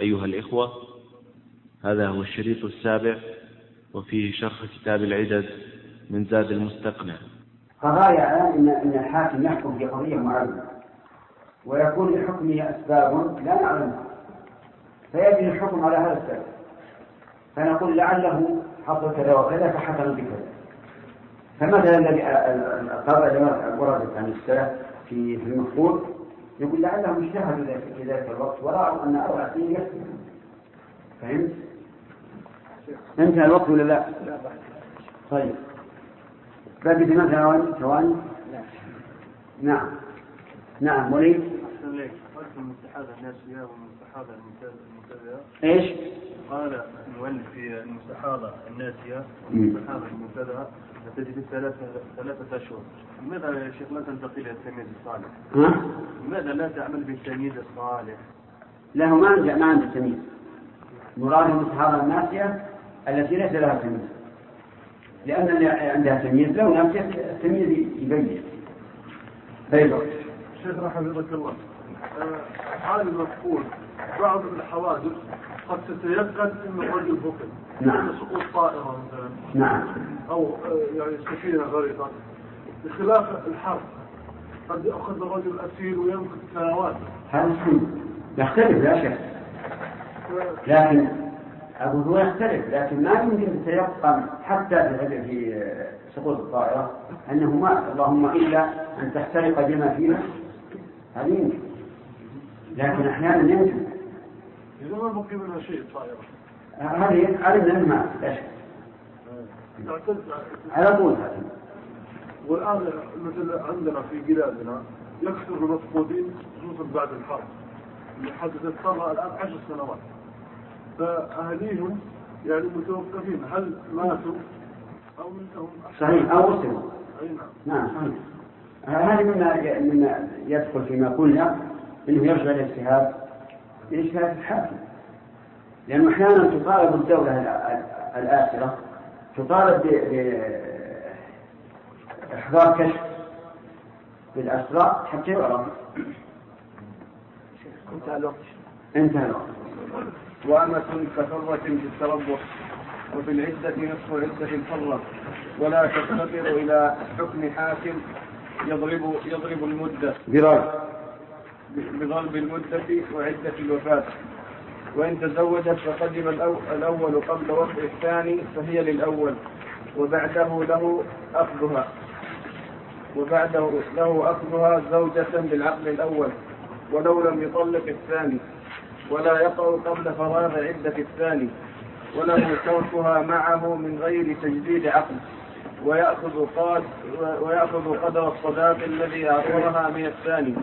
أيها الإخوة هذا هو الشريط السابع وفيه شرح كتاب العدد من زاد المستقنع. فغاية أن أن الحاكم يحكم في قضية معينة ويكون لحكمه أسباب لا نعلمها فيجري الحكم على هذا السبب. فنقول لعله حصل كذا وكذا فحكم بكذا. فمثلا الذي القضاء وردت عن السلف في المفقود يقول لعلهم اجتهدوا في ذلك الوقت ورأوا أن أربع سنين يكفي. فهمت؟ انتهى الوقت ولا لا؟ طيب. باقي ثمان ثواني نعم. نعم وليد. المستحاضة الناسية والمستحاضة المبتدئة إيش؟ قال المؤلف في المستحاضة الناسية والمستحاضة المبتدئة تجد ثلاثة ثلاثة أشهر لماذا يا شيخ لا تنتقل إلى التلميذ الصالح؟ ها؟ لماذا لا تعمل بالتلميذ الصالح؟ لا هو ما عنده ما عنده تمييز. مراد المستحاضة الناسية التي ليس لها تمييز. لأن اللي عندها تمييز لو ناسية التمييز يبين. طيب شيخ حفظك الله. حال المفقود بعض الحوادث قد تتيقن ان الرجل فقد نعم. سقوط طائرة مثلا نعم. أو آه، يعني سفينة غرقت بخلاف الحرب قد ياخذ الرجل أسير ويمكث سنوات. هذا يختلف لا شك. لكن أقول هو يختلف لكن ما يمكن تيقن حتى في في سقوط الطائرة أنه مات. اللهم إلا أن تحترق بما فيها هذا يمكن. لكن أحيانا يمكن. إذا ما بقي منها شيء الطائره هذه علمنا أنه مات لا شك على طول. والآن مثل عندنا في بلادنا يكثر المفقودين خصوصا بعد الحرب. اللي حدثت صار الآن عشر سنوات. فاهاليهم يعني متوقفين. هل ماتوا أو منهم صحيح. أو مسلم أي نعم. نعم صحيح. هذه مما مما يدخل فيما قلنا إنه يرجع الاجتهاد لاجتهاد الحاكم لأنه أحيانا تطالب الدولة الآ- الآخرة تطالب بإحضار كشف بالأسرى حتى يعرف. انتهى الوقت. انتهى الوقت. وأمة كفرة بالتربص وفي العدة نصف عدة الفرة ولا تفتقر إلى حكم حاكم يضرب يضرب المدة. برأي بضرب المدة وعدة الوفاة. وإن تزوجت فقدم الأو- الأول قبل وضع الثاني فهي للأول وبعده له أخذها. وبعده له أخذها زوجة بالعقد الأول ولو لم يطلق الثاني ولا يقع قبل فراغ عدة الثاني وله تركها معه من غير تجديد عقد ويأخذ قاد ويأخذ قدر الصداق الذي أعطاها من الثاني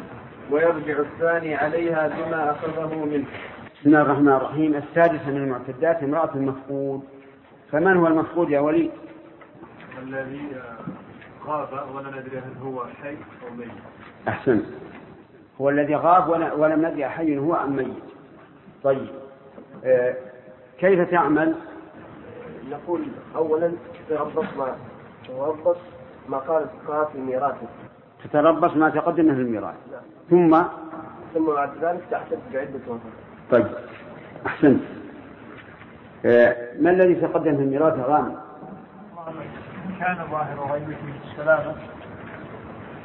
ويرجع الثاني عليها بما أخذه منه. بسم الله الرحمن الرحيم. السادسة من المعتدات امرأة المفقود. فمن هو المفقود يا وليد؟ الذي غاب ولا ندري هل هو حي أو ميت. أحسن. هو الذي غاب ولا- ولم ندري حي هو أم ميت. طيب. آه كيف تعمل؟ نقول اولا تربص ما تربص ما قال في ميراثه تتربص ما تقدم في الميراث. ثم؟ ثم بعد ذلك تعتد بعدة وفاة. طيب أحسنت. آه ما الذي تقدم في الميراث غانم كان ظاهر غيبته السلامة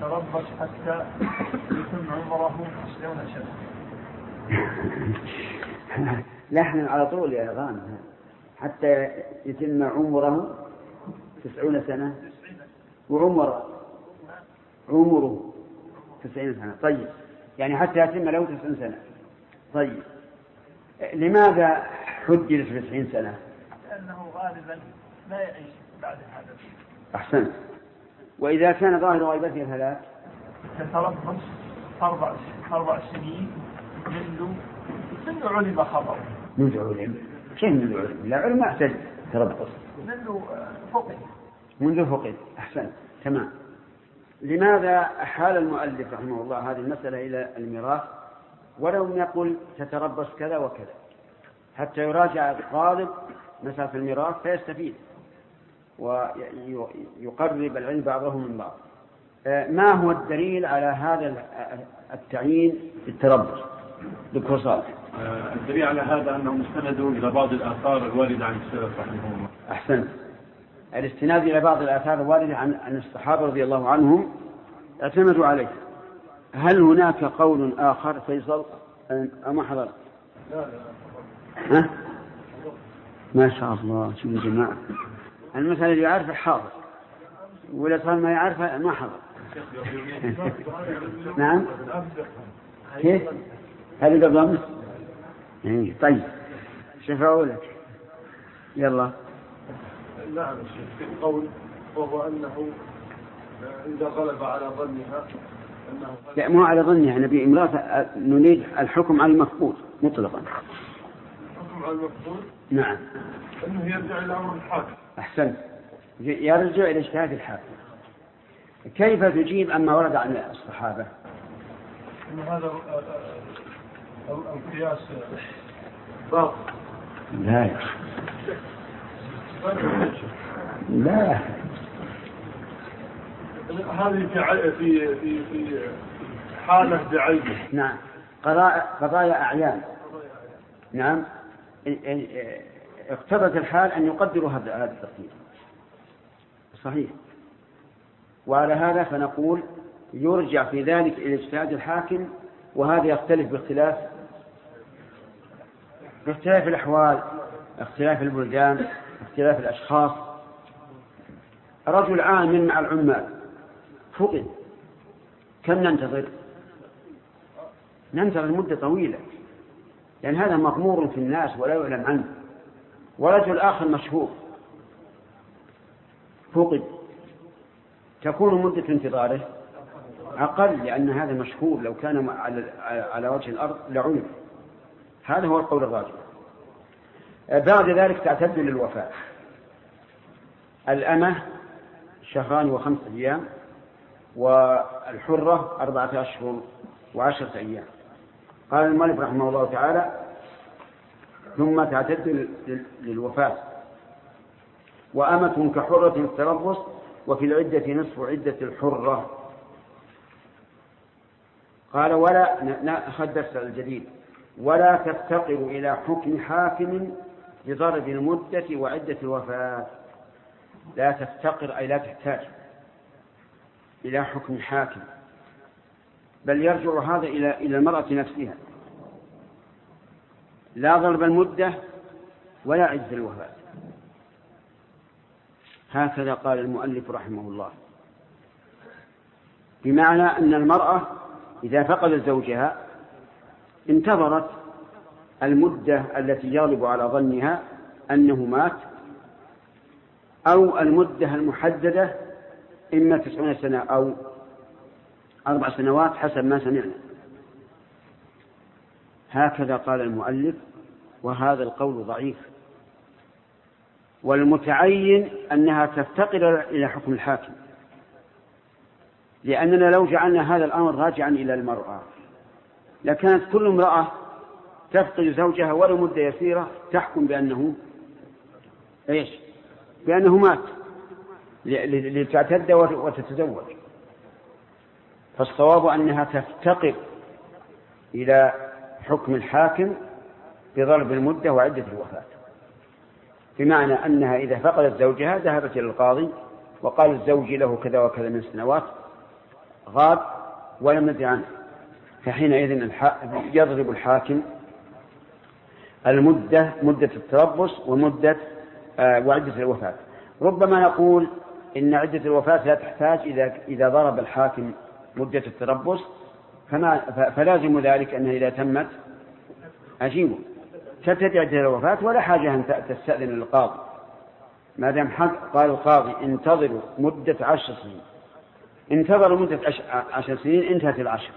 تربص حتى يتم عمره تسعون سنة. لحن على طول يا غانم. حتى يتم عمره تسعون سنة. وعمر عمره تسعين سنة. طيب يعني حتى يتم له تسعين سنة. طيب. لماذا حجلت بتسعين سنة؟ لأنه غالبا لا يعيش بعد هذا أحسنت. وإذا كان ظاهر غيبته ثلاث تتربص أربع أربع سنين منذ منذ علم خبره. منذ علم. كيف منذ علم؟ لا علم ما يحتاج تربص. منذ فقد منذ فقد أحسنت. تمام. لماذا أحال المؤلف رحمه الله هذه المسألة إلى الميراث؟ ولم يقل تتربص كذا وكذا. حتى يراجع الطالب مسألة الميراث فيستفيد. ويقرب العلم بعضه من بعض. ما هو الدليل على هذا التعيين بالتربص دكتور صالح. آه، الدليل على هذا أنه مستند إلى بعض الآثار الواردة عن السلف رحمهم الله. أحسنت. الاستناد إلى بعض الآثار الواردة عن عن الصحابة رضي الله عنهم اعتمدوا عليه. هل هناك قول آخر فيصل أو ما حضر؟ ها؟ ما شاء الله شوف الجماعة المثل اللي يعرف حاضر ولا صار ما يعرفه ما حضر نعم كيف؟ هذه قبل أمس؟ إيه، طيب شفعوا لك يلا نعم الشيخ في القول وهو أنه إذا غلب على ظنها لا مو على ظنها نبي امرأة نريد الحكم على المفقود مطلقا. حكم على المفقود؟ نعم. أنه يرجع إلى أمر الحاكم. أحسنت. يرجع إلى اجتهاد الحاكم. كيف تجيب عما ورد عن الصحابة؟ أن هذا القياس باطل. لا. يا لا. هذه في في في حالة بعينه. نعم. قضايا قضايا أعيان. نعم. اقتضت الحال أن يقدروا هذا التقدير. صحيح. وعلى هذا فنقول يرجع في ذلك إلى اجتهاد الحاكم وهذا يختلف باختلاف باختلاف الأحوال اختلاف البلدان اختلاف الأشخاص. رجل عامل مع العمال. فقد كم ننتظر؟ ننتظر مدة طويلة لأن هذا مغمور في الناس ولا يعلم عنه. ورجل آخر مشهور. فقد تكون مدة انتظاره أقل لأن هذا مشهور. لو كان على وجه الأرض لعلم هذا هو القول الراجح. بعد ذلك تعتد للوفاة. الأمة شهران وخمسة أيام. والحرة أربعة أشهر وعشرة أيام. قال المؤلف رحمه الله تعالى ثم تعتد للوفاة. وأمة كحرة التربص وفي العدة نصف عدة الحرة. قال ولا نأخذ درس الجديد. ولا تفتقر إلى حكم حاكم بضرب المدة وعدة الوفاة. لا تفتقر أي لا تحتاج. إلى حكم حاكم بل يرجع هذا إلى إلى المرأة نفسها. لا ضرب المدة ولا عدة الوفاة هكذا قال المؤلف رحمه الله. بمعنى أن المرأة إذا فقدت زوجها انتظرت المدة التي يغلب على ظنها أنه مات أو المدة المحددة إما تسعون سنة أو أربع سنوات حسب ما سمعنا. هكذا قال المؤلف وهذا القول ضعيف. والمتعين أنها تفتقر إلى حكم الحاكم لأننا لو جعلنا هذا الأمر راجعا إلى المرأة لكانت كل امرأة تفقد زوجها ولو مدة يسيرة تحكم بأنه إيش؟ بأنه مات. لتعتد وتتزوج. فالصواب أنها تفتقر إلى حكم الحاكم بضرب المدة وعدة الوفاة. بمعنى أنها إذا فقدت زوجها ذهبت إلى القاضي وقال الزوج له كذا وكذا من السنوات غاب ولم ندري عنه. فحينئذ يضرب الحاكم المدة مدة التربص ومدة آه، وعدة الوفاة. ربما نقول إن عدة الوفاة لا تحتاج إذا إذا ضرب الحاكم مدة التربص فما فلازم ذلك أنها إذا تمت أجيبه. تبتدي عدة الوفاة ولا حاجة أن تستأذن القاضي. ما دام حق قال القاضي انتظروا مدة عشر سنين. انتظروا مدة عشر سنين انتهت العشر.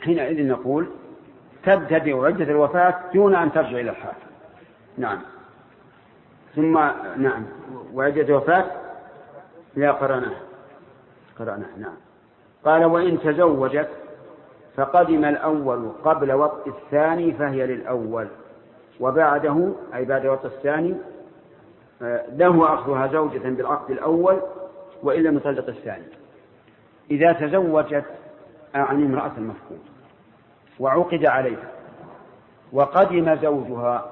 حينئذ نقول تبتدئ عدة الوفاة دون أن ترجع إلى الحاكم. نعم. ثم نعم. وعدة الوفاة لا قرأناه. قرأناه نعم. قال وإن تزوجت فقدم الأول قبل وطء الثاني فهي للأول وبعده أي بعد وطء الثاني آه، له أخذها زوجة بالعقد الأول وإن لم يطلق الثاني. إذا تزوجت عن امرأة المفقود وعقد عليها وقدم زوجها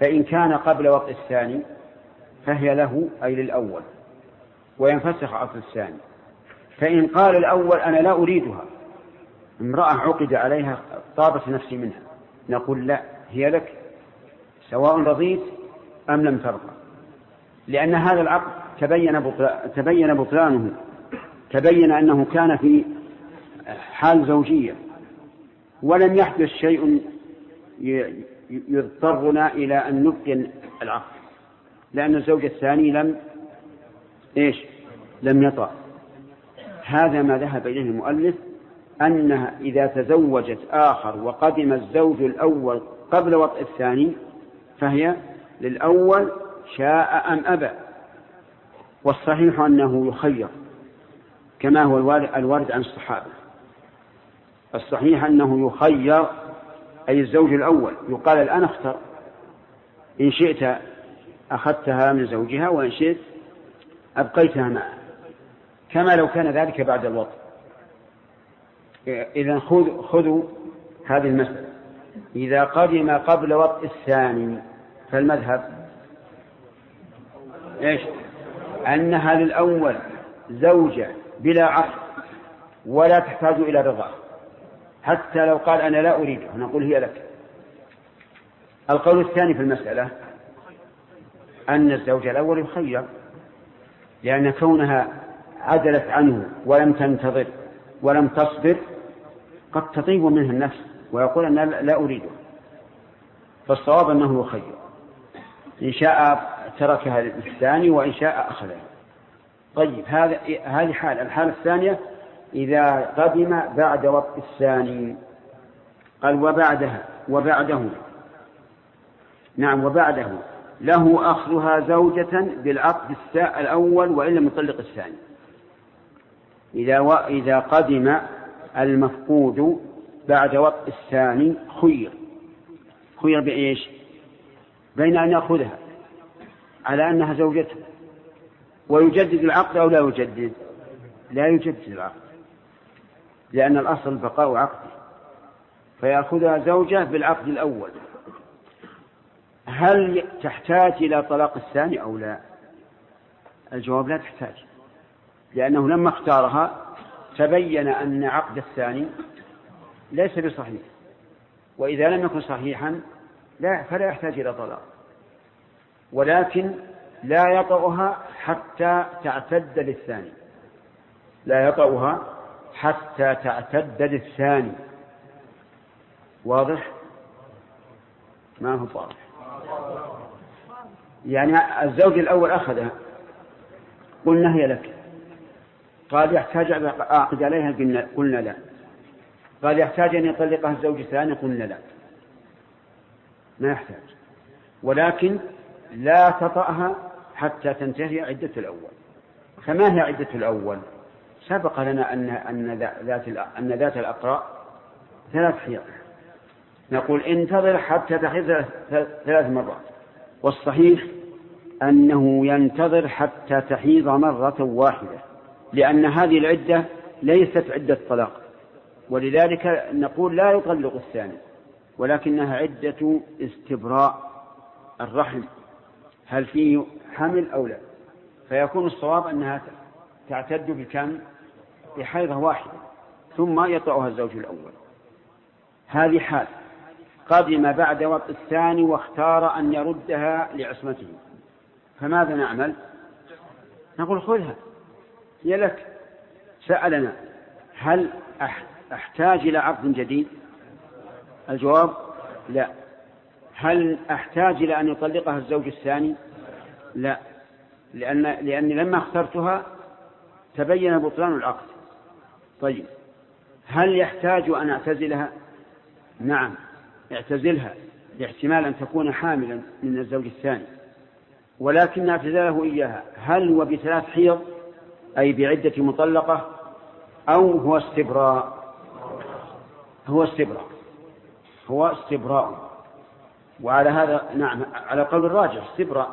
فإن كان قبل وقت الثاني فهي له أي للأول. وينفسخ عقد الثاني. فإن قال الأول أنا لا أريدها امرأة عقد عليها طابت نفسي منها نقول لا هي لك سواء رضيت أم لم ترضى. لأن هذا العقد تبين تبين بطلانه تبين أنه كان في حال زوجية. ولم يحدث شيء يضطرنا إلى أن نبقي العقد لأن الزوج الثاني لم إيش؟ لم يطأ هذا ما ذهب إليه المؤلف أنها إذا تزوجت آخر وقدم الزوج الأول قبل وطء الثاني فهي للأول شاء أم أبى. والصحيح أنه يخير كما هو الوارد عن الصحابة. الصحيح أنه يخير أي الزوج الأول يقال الآن اختر. إن شئت أخذتها من زوجها وإن شئت أبقيتها معه. كما لو كان ذلك بعد الوطن. إذا خذ خذوا هذه المسألة. إذا قدم قبل وطء الثاني فالمذهب إيش؟ أنها للأول زوجة بلا عقد ولا تحتاج إلى رضا. حتى لو قال أنا لا أريده نقول هي لك. القول الثاني في المسألة أن الزوج الأول يخير لأن كونها عدلت عنه ولم تنتظر ولم تصبر قد تطيب منها النفس ويقول أنا لا أريده. فالصواب أنه يخير إن شاء تركها للثاني وإن شاء أخذها. طيب هذا هذه حال. الحالة الثانية إذا قدم بعد وقت الثاني قال وبعدها وبعده. نعم وبعده. له أخذها زوجة بالعقد الأول وإن لم يطلق الثاني. إذا و... إذا قدم المفقود بعد وقت الثاني خير. خير بإيش؟ بين أن يأخذها. على أنها زوجته. ويجدد العقد أو لا يجدد؟ لا يجدد العقد. لأن الأصل بقاء عقده. فيأخذها زوجة بالعقد الأول. هل تحتاج إلى طلاق الثاني أو لا؟ الجواب لا تحتاج. لأنه لما اختارها تبين أن عقد الثاني ليس بصحيح. وإذا لم يكن صحيحا لا فلا يحتاج إلى طلاق. ولكن لا يطأها حتى تعتد للثاني. لا يطأها حتى تعتد للثاني. واضح؟ ما هو واضح؟ يعني الزوج الأول أخذها قلنا هي لك. قال يحتاج أن أعقد عليها قلنا لا. قال يحتاج أن يطلقها الزوج الثاني قلنا لا. ما يحتاج. ولكن لا تطأها حتى تنتهي عدة الأول. فما هي عدة الأول. سبق لنا أن أن ذات أن ذات الأقراء ثلاث حيض. نقول انتظر حتى تحيض ثلاث مرات. والصحيح أنه ينتظر حتى تحيض مرة واحدة. لأن هذه العدة ليست عدة طلاق. ولذلك نقول لا يطلق الثاني ولكنها عدة استبراء الرحم. هل فيه حمل أو لا؟ فيكون الصواب أنها تعتد بكم بحيضة واحدة ثم يطأها الزوج الأول. هذه حال. قدم بعد وقت الثاني واختار أن يردها لعصمته. فماذا نعمل؟ نقول خذها. هي لك سألنا هل أحتاج إلى عقد جديد؟ الجواب لا. هل أحتاج إلى أن يطلقها الزوج الثاني؟ لا. لأن لأني لما اخترتها تبين بطلان العقد. طيب. هل يحتاج أن أعتزلها؟ نعم. اعتزلها لاحتمال أن تكون حاملا من الزوج الثاني. ولكن اعتزاله إياها. هل هو بثلاث حيض؟ أي بعدة مطلقة أو هو استبراء. هو استبراء. هو استبراء. وعلى هذا نعم على قول الراجح استبراء.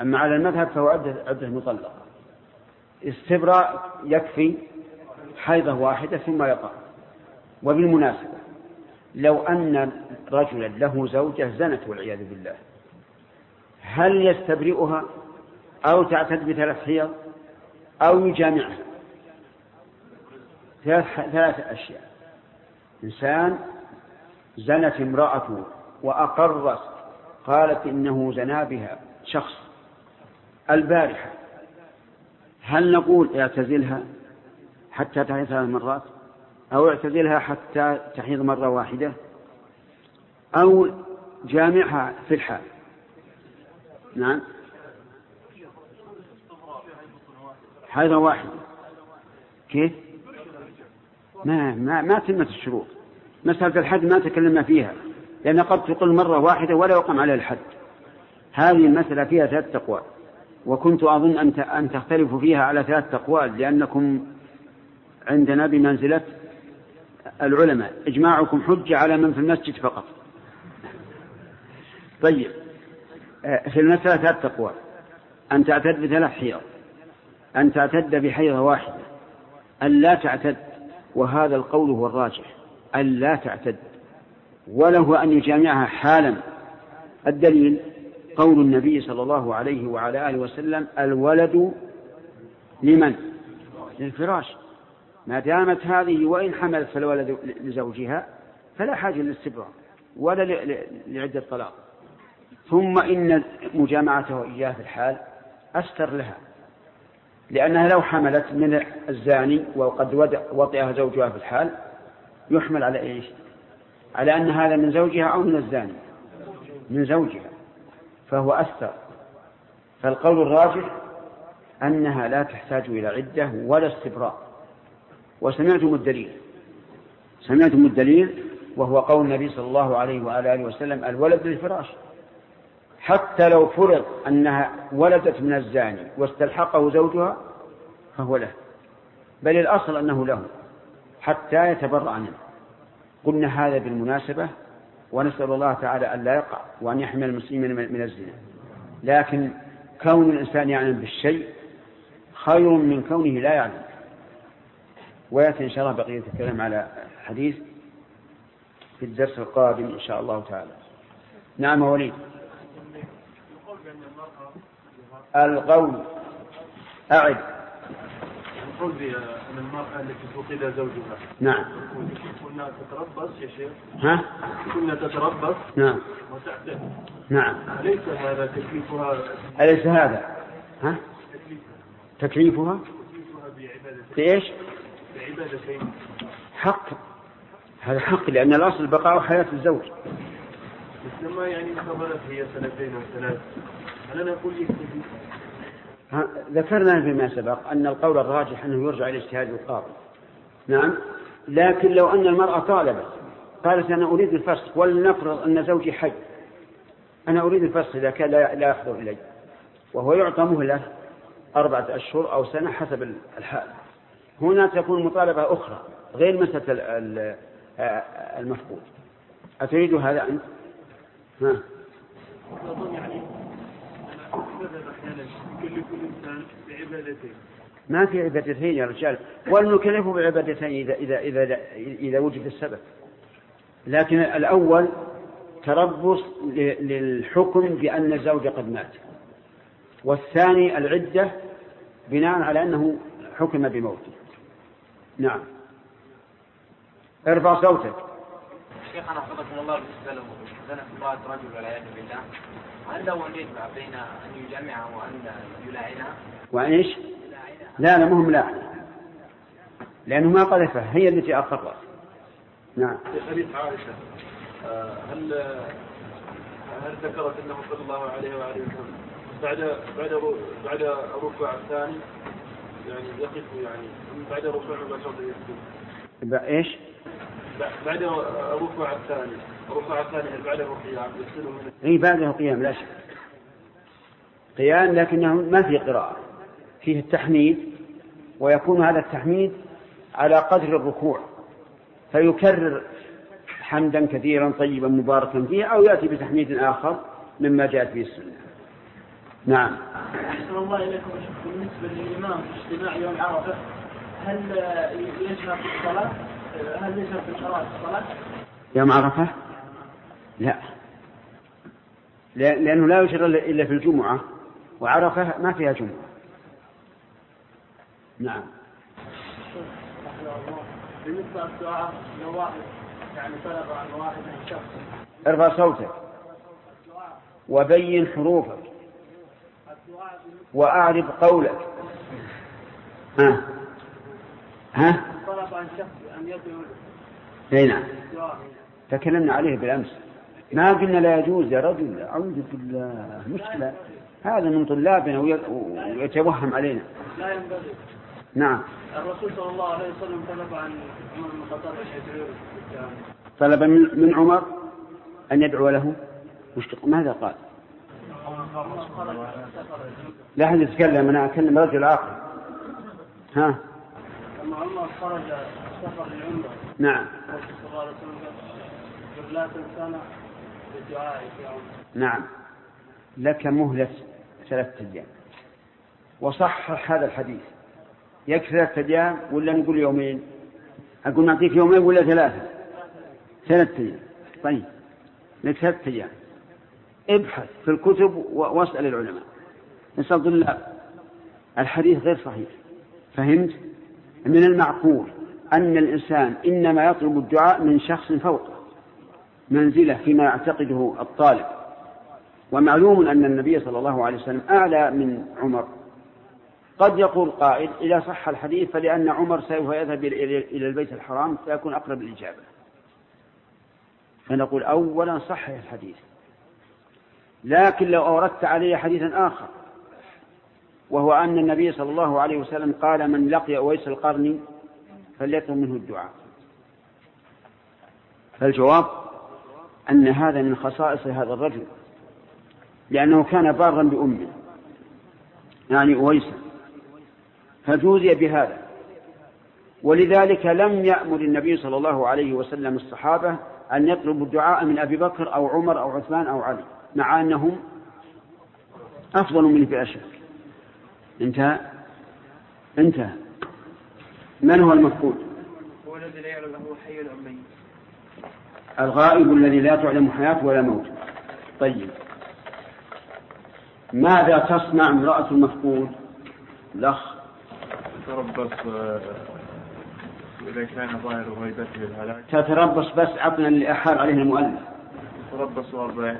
أما على المذهب فهو عدة, عدة مطلقة. استبراء يكفي حيضة واحدة ثم يقع. وبالمناسبة لو أن رجلا له زوجة زنت والعياذ بالله هل يستبرئها أو تعتد بثلاث حيض؟ أو يجامعها. ثلاث ثلاث أشياء. إنسان زنت امرأته وأقرت قالت إنه زنا بها شخص. البارحة. هل نقول اعتزلها حتى تحيض ثلاث مرات؟ أو اعتزلها حتى تحيض مرة واحدة؟ أو جامعها في الحال. نعم. حيضة واحدة كيف؟ ما ما ما تمت الشروط. مسألة الحد ما تكلمنا فيها لأن قد تقل مرة واحدة ولا يقام عليها الحد. هذه المسألة فيها ثلاث أقوال وكنت أظن أن أن تختلفوا فيها على ثلاث أقوال لأنكم عندنا بمنزلة العلماء. إجماعكم حجة على من في المسجد فقط. طيب في المسألة ثلاث أقوال أن تعتد بثلاث حيض. أن تعتد بحيضة واحدة أن لا تعتد وهذا القول هو الراجح أن لا تعتد. وله أن يجامعها حالا. الدليل قول النبي صلى الله عليه وعلى آله وسلم الولد لمن؟ للفراش. ما دامت هذه وإن حملت فالولد لزوجها فلا حاجة للاستبراء ولا لعدة طلاق. ثم إن مجامعته إياه في الحال أستر لها. لأنها لو حملت من الزاني وقد وطئها زوجها في الحال يحمل على إيش؟ على أن هذا من زوجها أو من الزاني. من زوجها. فهو أستر. فالقول الراجح أنها لا تحتاج إلى عدة ولا استبراء. وسمعتم الدليل. سمعتم الدليل وهو قول النبي صلى الله عليه وعلى آله وسلم الولد للفراش. حتى لو فرض أنها ولدت من الزاني واستلحقه زوجها فهو له. بل الأصل أنه له حتى يتبرأ منه. قلنا هذا بالمناسبة ونسأل الله تعالى أن لا يقع وأن يحمي المسلمين من الزنا. لكن كون الإنسان يعلم بالشيء خير من كونه لا يعلم. ويأتي إن شاء الله بقية الكلام على حديث في الدرس القادم إن شاء الله تعالى. نعم وليد. القول. أعد. القول أن المرأة التي فقد زوجها. نعم. كنا تتربص يا شيخ. ها؟ كنا تتربص. نعم. وتعتد نعم. أليس هذا تكليفها؟ أليس هذا؟ ها؟ تكليفها. تكليفها؟ بعبادة بإيش بعبادتين. حق. هذا حق لأن الأصل بقاء حياة الزوج. مثل ما يعني انتظرت هي سنتين أو ثلاث. هل أنا أقول يكتفي ذكرنا فيما سبق أن القول الراجح أنه يرجع إلى اجتهاد القاضي. نعم. لكن لو أن المرأة طالبت قالت أنا أريد الفسخ ولنفرض أن زوجي حي. أنا أريد الفسخ إذا كان لا يحضر إلي. وهو يعطى مهلة أربعة أشهر أو سنة حسب الحال. هنا تكون مطالبة أخرى غير مسألة ال- ال- المفقود. أتريد هذا أنت؟ ها أظن يعني المذهب أحيانا يكلف الإنسان بعبادتين ما في عبادتين يا رجال. ولنكلف بعبادتين إذا إذا إذا إذا وجد السبب. لكن الأول تربص للحكم بأن الزوج قد مات. والثاني العدة بناء على أنه حكم بموته. نعم. ارفع صوتك. شيخنا حفظكم الله بالنسبة له زنت امراه رجل والعياذ بالله هل له أن يجمع بين أن يجامعها وأن يلاعنها؟ وإيش لا لا مهم لا لأنه ما قذفها هي التي أقرت نعم. في حديث عائشة هل هل ذكرت أنه صلى الله عليه وآله وسلم بعد بعد بعد الركوع الثاني؟ يعني يقف يعني بعد الركوع مباشرة يسجد إيش؟ ب- بعد الركوع الثاني. الركوع الثاني هل بعده قيام من إي بعده قيام لا شك. قيام لكنه ما في قراءة فيه التحميد ويكون هذا التحميد على قدر الركوع فيكرر حمدا كثيرا طيبا مباركا فيه أو يأتي بتحميد آخر مما جاءت به السنة. نعم. أحسن الله إليكم بالنسبة للإمام في اجتماع يوم عرفة هل يجهر في الصلاة؟ هل يجهر في الصلاة؟ يوم عرفة؟ لا. لأنه لا يشرع إلا في الجمعة وعرفة ما فيها جمعة. نعم. بالنسبة للدعاء لو واحد يعني عن واحد شخص. ارفع صوتك. وبين حروفك. وأعرف قولك. ها. ها. طلب عن شخص أن يدعو نعم. تكلمنا عليه بالأمس. ما قلنا لا يجوز يا رجل أعوذ بالله مشكلة. هذا من طلابنا وي- ويتوهم علينا. لا ينبغي. نعم. الرسول صلى الله عليه وسلم طلب عن عمر بن الخطاب أن يدعو له. طلب من عمر أن يدعو له؟ وش ماذا قال؟ عمر خرج سفر لا أحد يتكلم أنا أكلم رجل آخر. ها؟ لما عمر خرج سفر للعمره نعم. الرسول صلى الله عليه وسلم قال لا تنسانا نعم. لك مهلة ثلاثة أيام. وصحح هذا الحديث. يكفي ثلاثة أيام ولا نقول يومين؟ أقول نعطيك يومين ولا ثلاثة؟ ثلاثة أيام. طيب. لك ثلاثة أيام. ابحث في الكتب واسأل العلماء. نسأل طلاب الحديث غير صحيح. فهمت؟ من المعقول أن الإنسان إنما يطلب الدعاء من شخص فوقه. منزلة فيما يعتقده الطالب. ومعلوم أن النبي صلى الله عليه وسلم أعلى من عمر. قد يقول قائل إذا صح الحديث فلأن عمر سوف يذهب إلى البيت الحرام فيكون أقرب الإجابة فنقول أولا صحح الحديث. لكن لو أوردت عليه حديثا آخر وهو أن النبي صلى الله عليه وسلم قال من لقي أويس القرن فليطلب منه الدعاء. فالجواب أن هذا من خصائص هذا الرجل لأنه كان بارا بأمه يعني أويسا فجوزي بهذا. ولذلك لم يأمر النبي صلى الله عليه وسلم الصحابة أن يطلبوا الدعاء من أبي بكر أو عمر أو عثمان أو علي مع أنهم أفضل منه بلا شك. انتهى؟ انتهى. من هو المفقود؟ هو الذي لا يعلم هو حي أم ميت. الغائب الذي لا تعلم حياته ولا موت طيب. ماذا تصنع امرأة المفقود؟ الأخ. تربص آه، إذا كان ظاهر غيبته الهلاك. تتربص بس عطنا اللي أحال عليه المؤلف. تربص أربع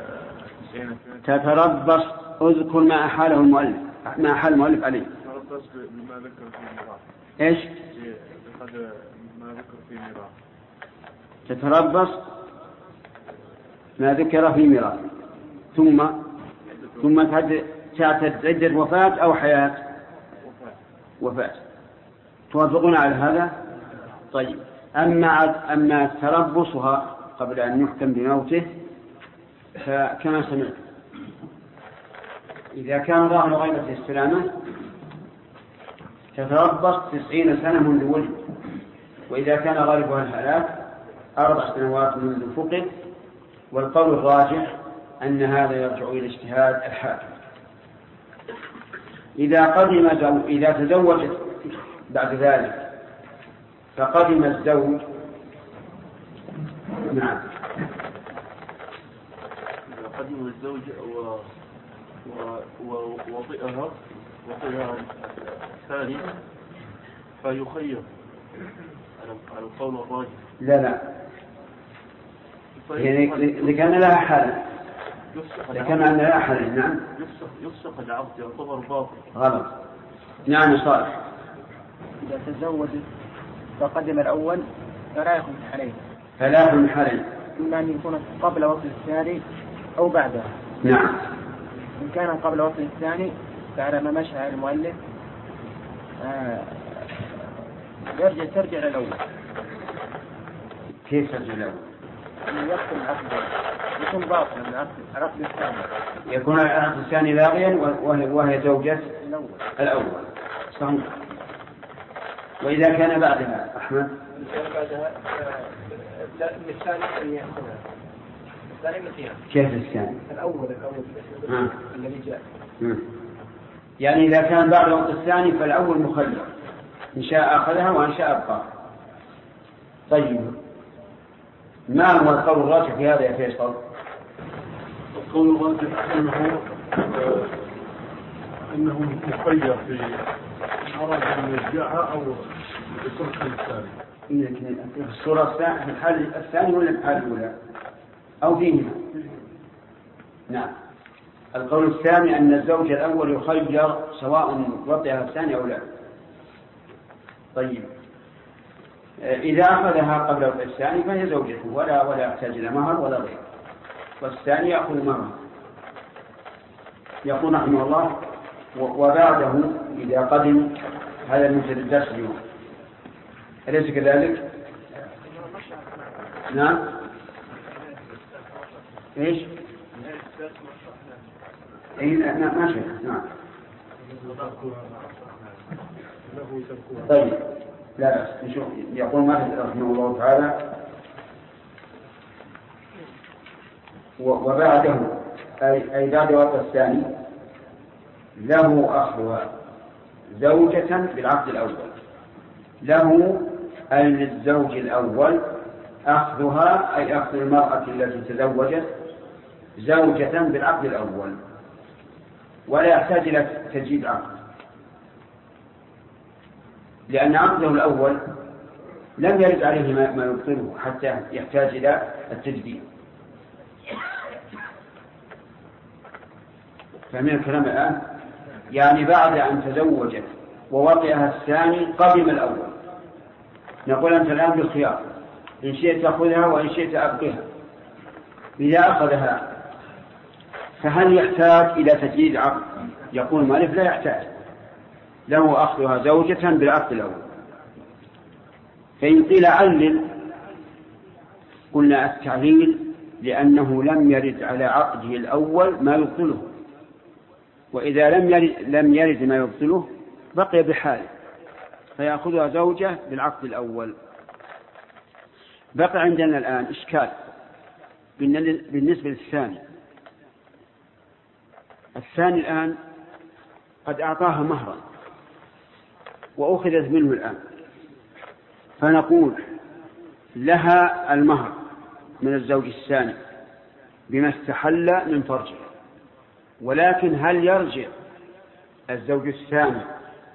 تسعين تتربص اذكر ما أحاله المؤلف ما أحال المؤلف عليه. تربص بما ذكر في الميراث. إيش؟ بقدر ما ذكر في الميراث. تتربص ما ذكر في ميراث. ثم ثم تعتد عدة وفاة أو حياة. وفاة. توافقون على هذا؟ طيب. أما أما تربصها قبل أن يحكم بموته فكما سمعت إذا كان ظاهر غيبة السلامة تتربص تسعين سنة منذ ولد. وإذا كان غالبها الهلاك أربع سنوات منذ فقد والقول الراجح أن هذا يرجع إلى اجتهاد الحاكم. إذا قدم. إذا تزوجت بعد ذلك فقدم الزوج. نعم. إذا قدم الزوج و ووطئها وطئها الثاني فيخير. على على القول الراجح. لا لا. يعني إذا كان لها حل يفسخ إذا كان العقد عندنا لها حل نعم. يفسخ يفسخ العقد يعتبر باطل. غلط. نعم صالح. إذا تزوجت فقدم الأول فلا يكون عليه ثلاث من حل إما أن يكون قبل وصل الثاني أو بعده. نعم. إن كان قبل وصل الثاني فعلى ما مشى على المؤلف آه، يرجع ترجع للأول. كيف ترجع الأول يعني يدخل العقد يكون باطلا العقد الثاني يكون العقد الثاني لاغيا وهي, وهي زوجة الأول. الأول. صحيح. وإذا كان بعدها أحمد؟ كان بعدها الثاني أن يأخذها. الثاني مثيرا كيف الثاني؟ الأول الأول. الذي جاء. يعني إذا كان بعد الوقت الثاني فالأول مخير إن شاء أخذها وإن شاء أبقى. طيب. ما هو القول الراجح في هذا يا فيصل؟ القول الراجح أنه آه، أنه مخير في اراد أن يرجعها أو يتركها للثاني. في الصورة الثانية في الحال الثاني ولا في الحال الأولى؟ أو فيهما؟ نعم. القول الثاني أن الزوج الأول يخير سواء وطئها الثاني أو لا. طيب. إذا أخذها قبل الثاني فهي زوجته ولا ولا يحتاج إلى مهر ولا غير. والثاني يأخذ مهر. يقول رحمه الله وبعده إذا قدم هذا مثل الدرس اليوم أليس كذلك؟ نعم إيش؟ اي نعم ما شيء نعم طيب لا بأس. نشوف. يقول مالك رحمه الله تعالى وبعده أي بعد وقت الثاني له أخوها زوجة بالعقد الأول. له أي للزوج الأول أخذها أي أخذ المرأة التي تزوجت زوجة بالعقد الأول. ولا يحتاج إلى تجديد عقد. لأن عقده الأول لم يرد عليه ما يبطله حتى يحتاج إلى التجديد. فمن الكلام الآن يعني بعد أن تزوجت ووطئها الثاني قدم الأول. نقول أنت الآن بالخيار إن شئت تأخذها وإن شئت أبقيها. إذا أخذها فهل يحتاج إلى تجديد عقد؟ يقول المؤلف لا يحتاج. له أخذها زوجة بالعقد الأول فإن قيل علل قلنا التعليل لأنه لم يرد على عقده الأول ما يبطله. وإذا لم يرد, لم يرد ما يبطله بقي بحاله. فيأخذها زوجة بالعقد الأول. بقى عندنا الآن إشكال بالنسبة للثاني. الثاني الآن قد أعطاها مهرا. وأخذت منه الآن. فنقول لها المهر من الزوج الثاني بما استحل من فرجه. ولكن هل يرجع الزوج الثاني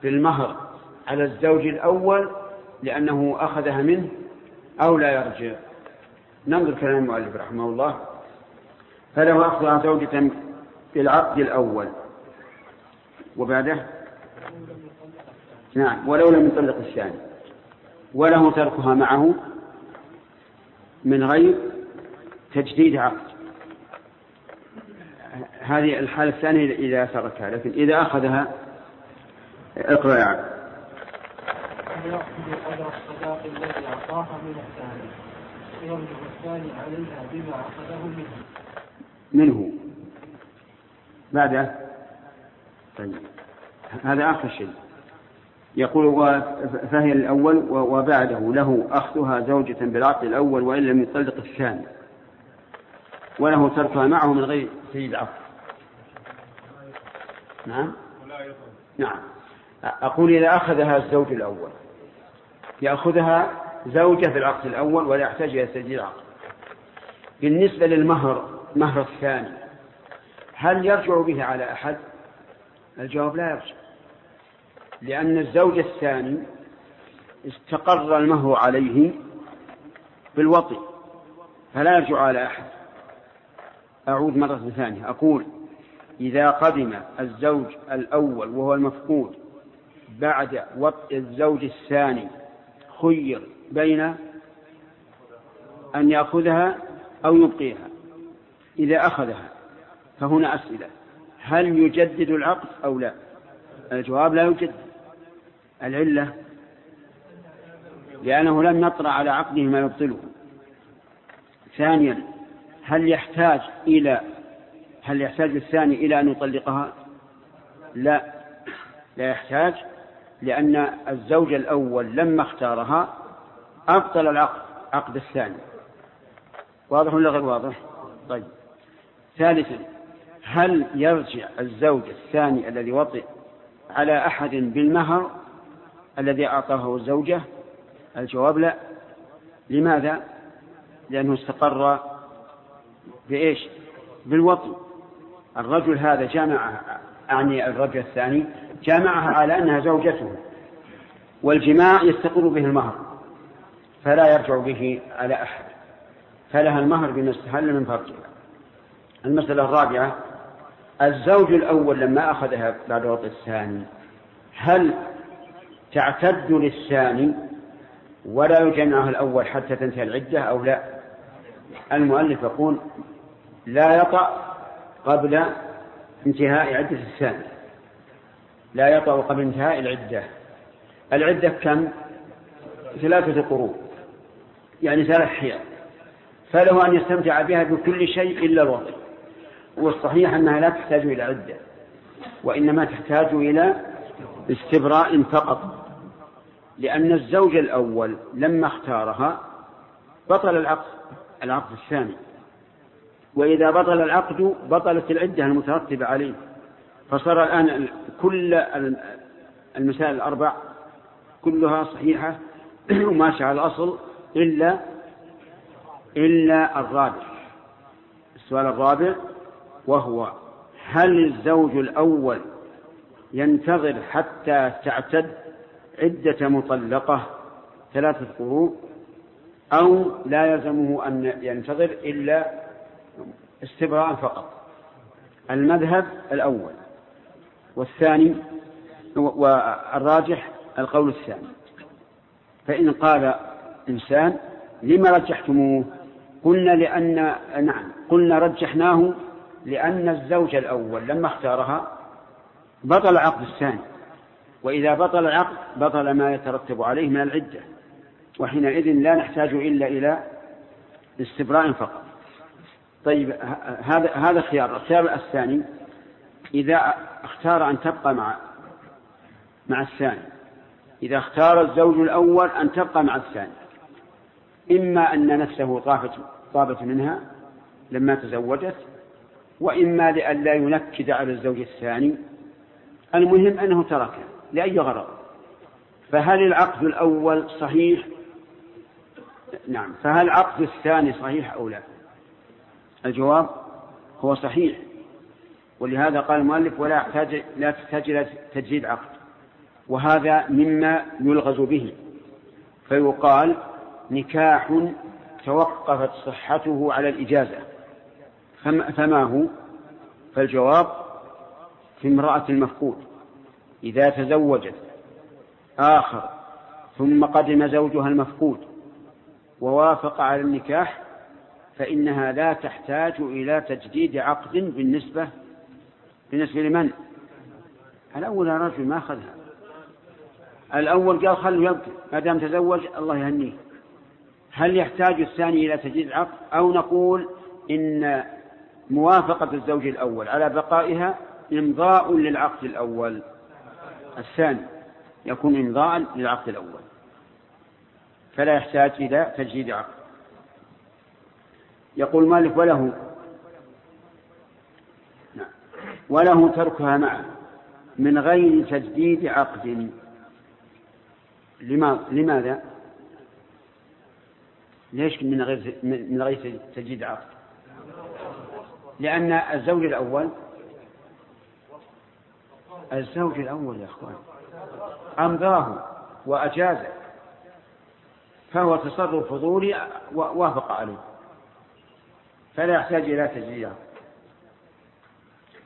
بالمهر على الزوج الأول لأنه أخذها منه أو لا يرجع؟ ننظر كلام المؤلف رحمه الله. فله أخذها زوجة بالعقد الأول. وبعده؟ نعم. ولو لم يطلق الثاني وله تركها معه من غير تجديد عقد. هذه الحالة الثانية إذا تركها لكن إذا أخذها اقرأ. يعني. قدر الصداق الذي أعطاها من الثاني ويرجع الثاني عليها بما أخذه منه. منه بعده طيب. هذا آخر شيء. يقول فهي الأول وبعده له أخذها زوجة بالعقد الأول وإن لم يطلق الثاني وله تركها معه من غير سيد عقد نعم؟ نعم. أقول إذا أخذها الزوج الأول. يأخذها زوجة في العقد الأول ولا يحتاج إلى تسجيل عقد بالنسبة للمهر مهر الثاني هل يرجع به على أحد؟ الجواب لا يرجع. لأن الزوج الثاني استقر المهر عليه بالوطي فلا يرجع على أحد. أعود مرة ثانية. أقول إذا قدم الزوج الأول وهو المفقود بعد وطء الزوج الثاني خير بين أن يأخذها أو يبقيها. إذا أخذها فهنا أسئلة. هل يجدد العقد أو لا؟ الجواب لا يجدد العلة لأنه لم يطرأ على عقده ما يبطله. ثانيا هل يحتاج إلى هل يحتاج الثاني إلى أن يطلقها؟ لا. لا يحتاج لأن الزوج الأول لما اختارها أبطل العقد عقد الثاني. واضح ولا غير واضح؟ طيب. ثالثا هل يرجع الزوج الثاني الذي وطئ على أحد بالمهر الذي أعطاه الزوجة الجواب لا. لماذا؟ لأنه استقر بإيش؟ بالوطن. الرجل هذا جامع أعني الرجل الثاني جامعها على أنها زوجته والجماع يستقر به المهر فلا يرجع به على أحد. فلها المهر بما استحل من فرجها. المسألة الرابعة الزوج الأول لما أخذها بعد وطء الثاني هل تعتد للثاني ولا يجمعها الأول حتى تنتهي العدة أو لا؟ المؤلف يقول لا يطأ قبل انتهاء عدة الثاني. لا يطأ قبل انتهاء العدة. العدة كم؟ ثلاثة قرون يعني ثلاث حيال فله أن يستمتع بها بكل شيء إلا الوطن والصحيح أنها لا تحتاج إلى عدة وإنما تحتاج إلى استبراء فقط لأن الزوج الأول لما اختارها بطل العقد العقد الثاني. وإذا بطل العقد بطلت العدة المترتبة عليه. فصار الآن كل المسائل الأربع كلها صحيحة وماشية على الأصل إلا إلا الرابع. السؤال الرابع وهو هل الزوج الأول ينتظر حتى تعتد عدة مطلقة ثلاثة قروء أو لا يلزمه أن ينتظر إلا استبراء فقط؟ المذهب الأول. والثاني والراجح القول الثاني. فإن قال إنسان لما رجحتموه؟ قلنا لأن نعم قلنا رجحناه لأن الزوج الأول لما اختارها بطل العقد الثاني. وإذا بطل العقد بطل ما يترتب عليه من العدة. وحينئذ لا نحتاج إلا إلى استبراء فقط. طيب هذا هذا خيار. الخيار الثاني إذا اختار أن تبقى مع مع الثاني. إذا اختار الزوج الأول أن تبقى مع الثاني. إما أن نفسه طافت طابت منها لما تزوجت وإما لئلا ينكد على الزوج الثاني المهم أنه تركه لأي غرض؟ فهل العقد الأول صحيح؟ نعم فهل العقد الثاني صحيح أو لا؟ الجواب هو صحيح ولهذا قال المؤلف ولا يحتاج لا تحتاج إلى تجديد عقد وهذا مما يلغز به. فيقال نكاح توقفت صحته على الإجازة. فما هو؟ فالجواب في امرأة المفقود. إذا تزوجت آخر ثم قدم زوجها المفقود ووافق على النكاح فإنها لا تحتاج إلى تجديد عقد بالنسبة بالنسبة لمن؟ الأول رجل ما أخذها. الأول قال خلوا يبقى ما دام تزوج الله يهنيه هل يحتاج الثاني إلى تجديد العقد أو نقول إن موافقة الزوج الأول. على بقائها إمضاء للعقد الأول. الثاني يكون إمضاء للعقد الأول. فلا يحتاج إلى تجديد عقد. يقول مالك وله. نعم. وله تركها معه من غير تجديد عقد. لماذا؟ ليش من غير من غير تجديد عقد؟ لأن الزوج الأول الزوج الأول يا أخوان أمضاه وأجازه فهو تصرف فضولي وافق عليه فلا يحتاج إلى تجديد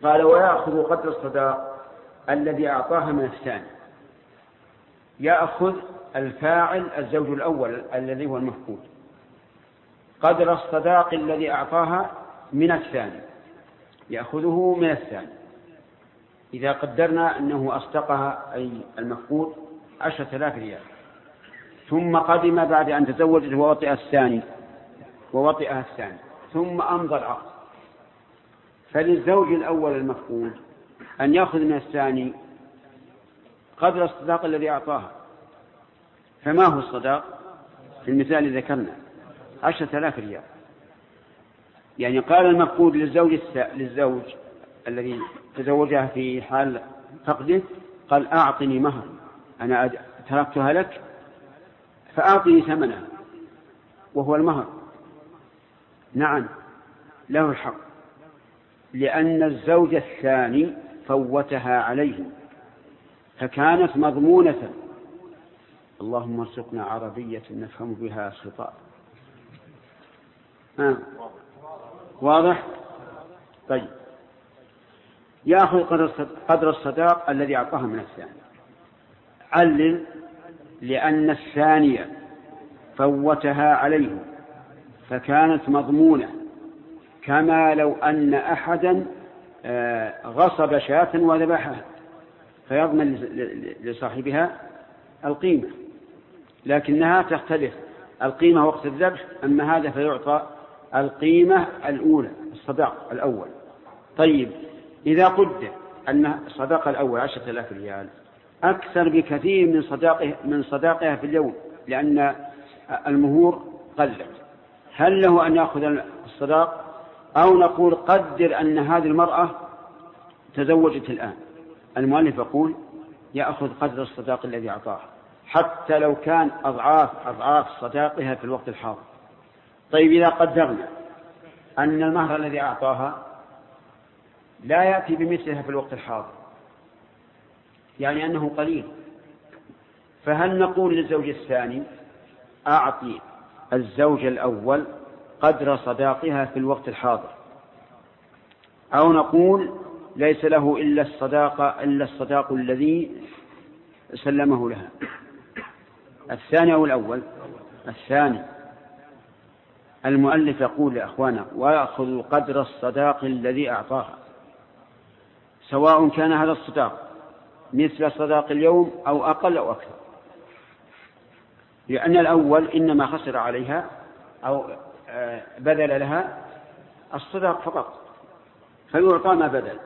قال ويأخذ قدر الصداق الذي أعطاها من الثاني. يأخذ الفاعل الزوج الأول الذي هو المفقود. قدر الصداق الذي أعطاها من الثاني يأخذه من الثاني. إذا قدرنا أنه أصدقها أي المفقود عشرة آلاف ريال. ثم قدم بعد أن تزوجت ووطئ الثاني ووطئها الثاني. ثم أمضى العقد. فللزوج الأول المفقود أن يأخذ من الثاني قدر الصداق الذي أعطاها. فما هو الصداق؟ في المثال الذي ذكرنا عشرة آلاف ريال. يعني قال المفقود للزوج للزوج الذي تزوجها في حال فقده قال أعطني مهر أنا تركتها لك فأعطني ثمنها وهو المهر. نعم له الحق لأن الزوج الثاني فوتها عليه فكانت مضمونة. اللهم ارزقنا عربية نفهم بها الخطاب آه. واضح؟ طيب. يأخذ قدر الصداق الذي أعطاها من الثاني. علل لأن الثانية فوتها عليه فكانت مضمونة. كما لو أن أحدا آه، غصب شاة وذبحها فيضمن لصاحبها القيمة. لكنها تختلف. القيمة وقت الذبح أما هذا فيعطى القيمة الأولى الصداق الأول. طيب إذا قدر أن الصداق الأول عشرة آلاف ريال أكثر بكثير من صداقه من صداقها في اليوم لأن المهور قلت. هل له أن يأخذ الصداق؟ أو نقول قدر أن هذه المرأة تزوجت الآن. المؤلف يقول يأخذ قدر الصداق الذي أعطاه حتى لو كان أضعاف أضعاف صداقها في الوقت الحاضر. طيب إذا قدرنا أن المهر الذي أعطاها لا يأتي بمثلها في الوقت الحاضر يعني أنه قليل. فهل نقول للزوج الثاني أعطي الزوج الأول قدر صداقها في الوقت الحاضر أو نقول ليس له إلا الصداقة إلا الصداق الذي سلمه لها؟ الثاني أو الأول؟ الثاني. المؤلف يقول لأخوانا ويأخذ قدر الصداق الذي أعطاها. سواء كان هذا الصداق مثل صداق اليوم أو أقل أو أكثر. لأن الأول إنما خسر عليها أو آه، بذل لها الصداق فقط فيعطى ما بذل.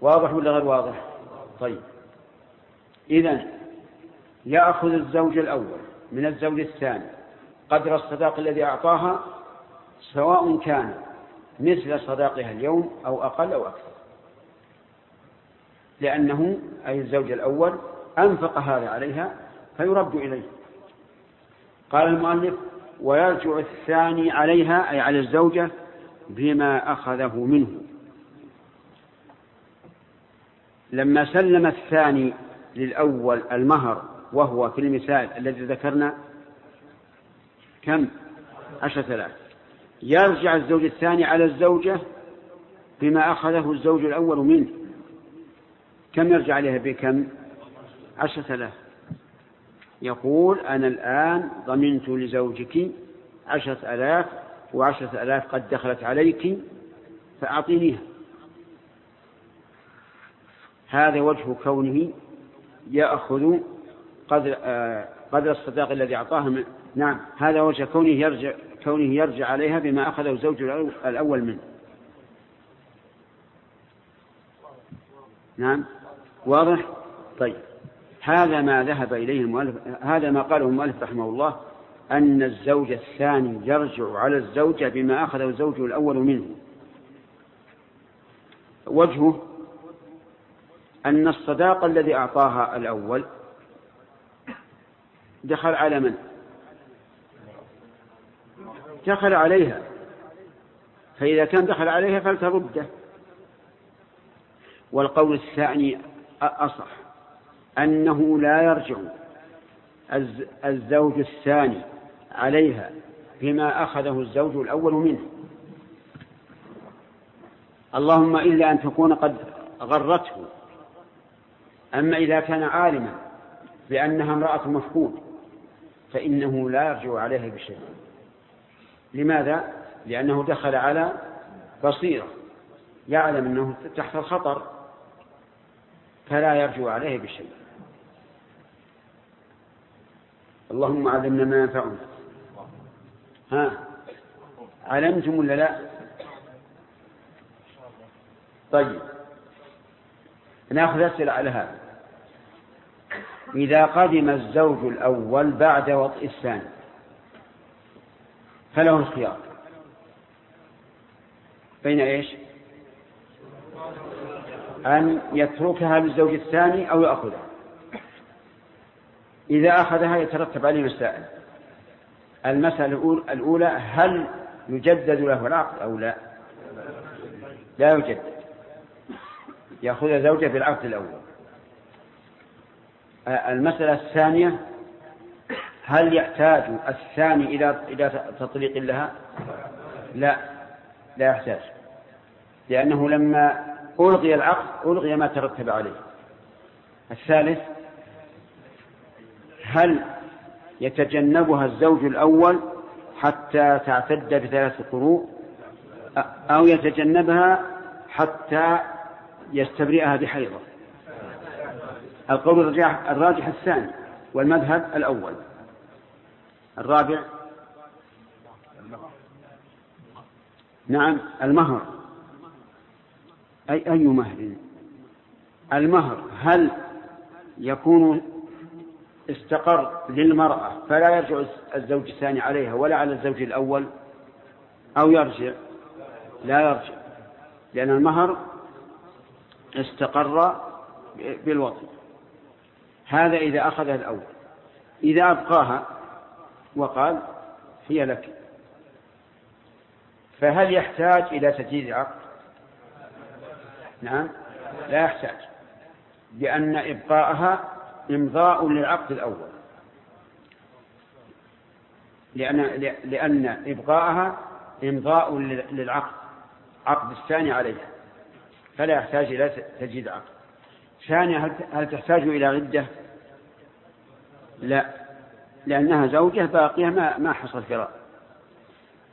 واضح ولا غير واضح؟ طيب. إذا يأخذ الزوج الأول من الزوج الثاني. قدر الصداق الذي أعطاها سواء كان مثل صداقها اليوم أو أقل أو أكثر. لأنه أي الزوج الأول أنفق هذا عليها فيرد إليه. قال المؤلف ويرجع الثاني عليها أي على الزوجة بما أخذه منه. لما سلم الثاني للأول المهر وهو في المثال الذي ذكرنا كم؟ عشرة آلاف يرجع الزوج الثاني على الزوجة بما أخذه الزوج الأول منه. كم يرجع عليها بكم؟ عشرة آلاف يقول أنا الآن ضمنت لزوجك عشرة آلاف وعشرة آلاف قد دخلت عليك فأعطينيها. هذا وجه كونه يأخذ قدر آه قدر الصداق الذي أعطاه من نعم هذا وجه كونه يرجع كونه يرجع عليها بما أخذه الزوج الأول منه. نعم واضح؟ طيب. هذا ما ذهب إليه المؤلف هذا ما قاله المؤلف رحمه الله أن الزوج الثاني يرجع على الزوجة بما أخذه الزوج الأول منه. وجهه أن الصداق الذي أعطاها الأول دخل على من؟ دخل عليها. فإذا كان دخل عليها فلترده. والقول الثاني أصح أنه لا يرجع الزوج الثاني عليها بما أخذه الزوج الأول منه. اللهم إلا أن تكون قد غرته. أما إذا كان عالما بأنها امرأة مفقود فإنه لا يرجع عليها بشيء. لماذا؟ لأنه دخل على بصيرة يعلم أنه تحت الخطر فلا يرجع عليه بشيء. اللهم علمنا ما ينفعنا. ها؟ علمتم ولا لا؟ طيب. نأخذ أسئلة على هذا. إذا قدم الزوج الأول بعد وطئ الثاني فله الخيار بين إيش؟ أن يتركها للزوج الثاني أو يأخذها. إذا أخذها يترتب عليه مسائل. المسألة الأول- الأولى هل يجدد له العقد أو لا؟ لا يجدد. يأخذ زوجة بالعقد الأول. آه، المسألة الثانية هل يحتاج الثاني إلى إلى تطليق لها؟ لا لا يحتاج. لأنه لما ألغي العقد ألغي ما ترتب عليه. الثالث هل يتجنبها الزوج الأول حتى تعتد بثلاث قروء؟ أو يتجنبها حتى يستبرئها بحيضة. القول الراجح, الثاني والمذهب الأول. الرابع؟ نعم المهر. أي أي مهر؟ المهر هل يكون استقر للمرأة فلا يرجع الزوج الثاني عليها ولا على الزوج الأول؟ أو يرجع؟ لا يرجع لأن المهر استقر بالوطن. هذا إذا أخذها الأول. إذا أبقاها وقال هي لك. فهل يحتاج إلى تجديد عقد نعم لا يحتاج لأن إبقاءها إمضاء للعقد الأول. لأن لأن إبقاءها إمضاء للعقد عقد الثاني عليها فلا يحتاج إلى تجديد عقد ثانيا هل تحتاج إلى عدة؟ لا. لأنها زوجة باقية ما ما حصل فراق.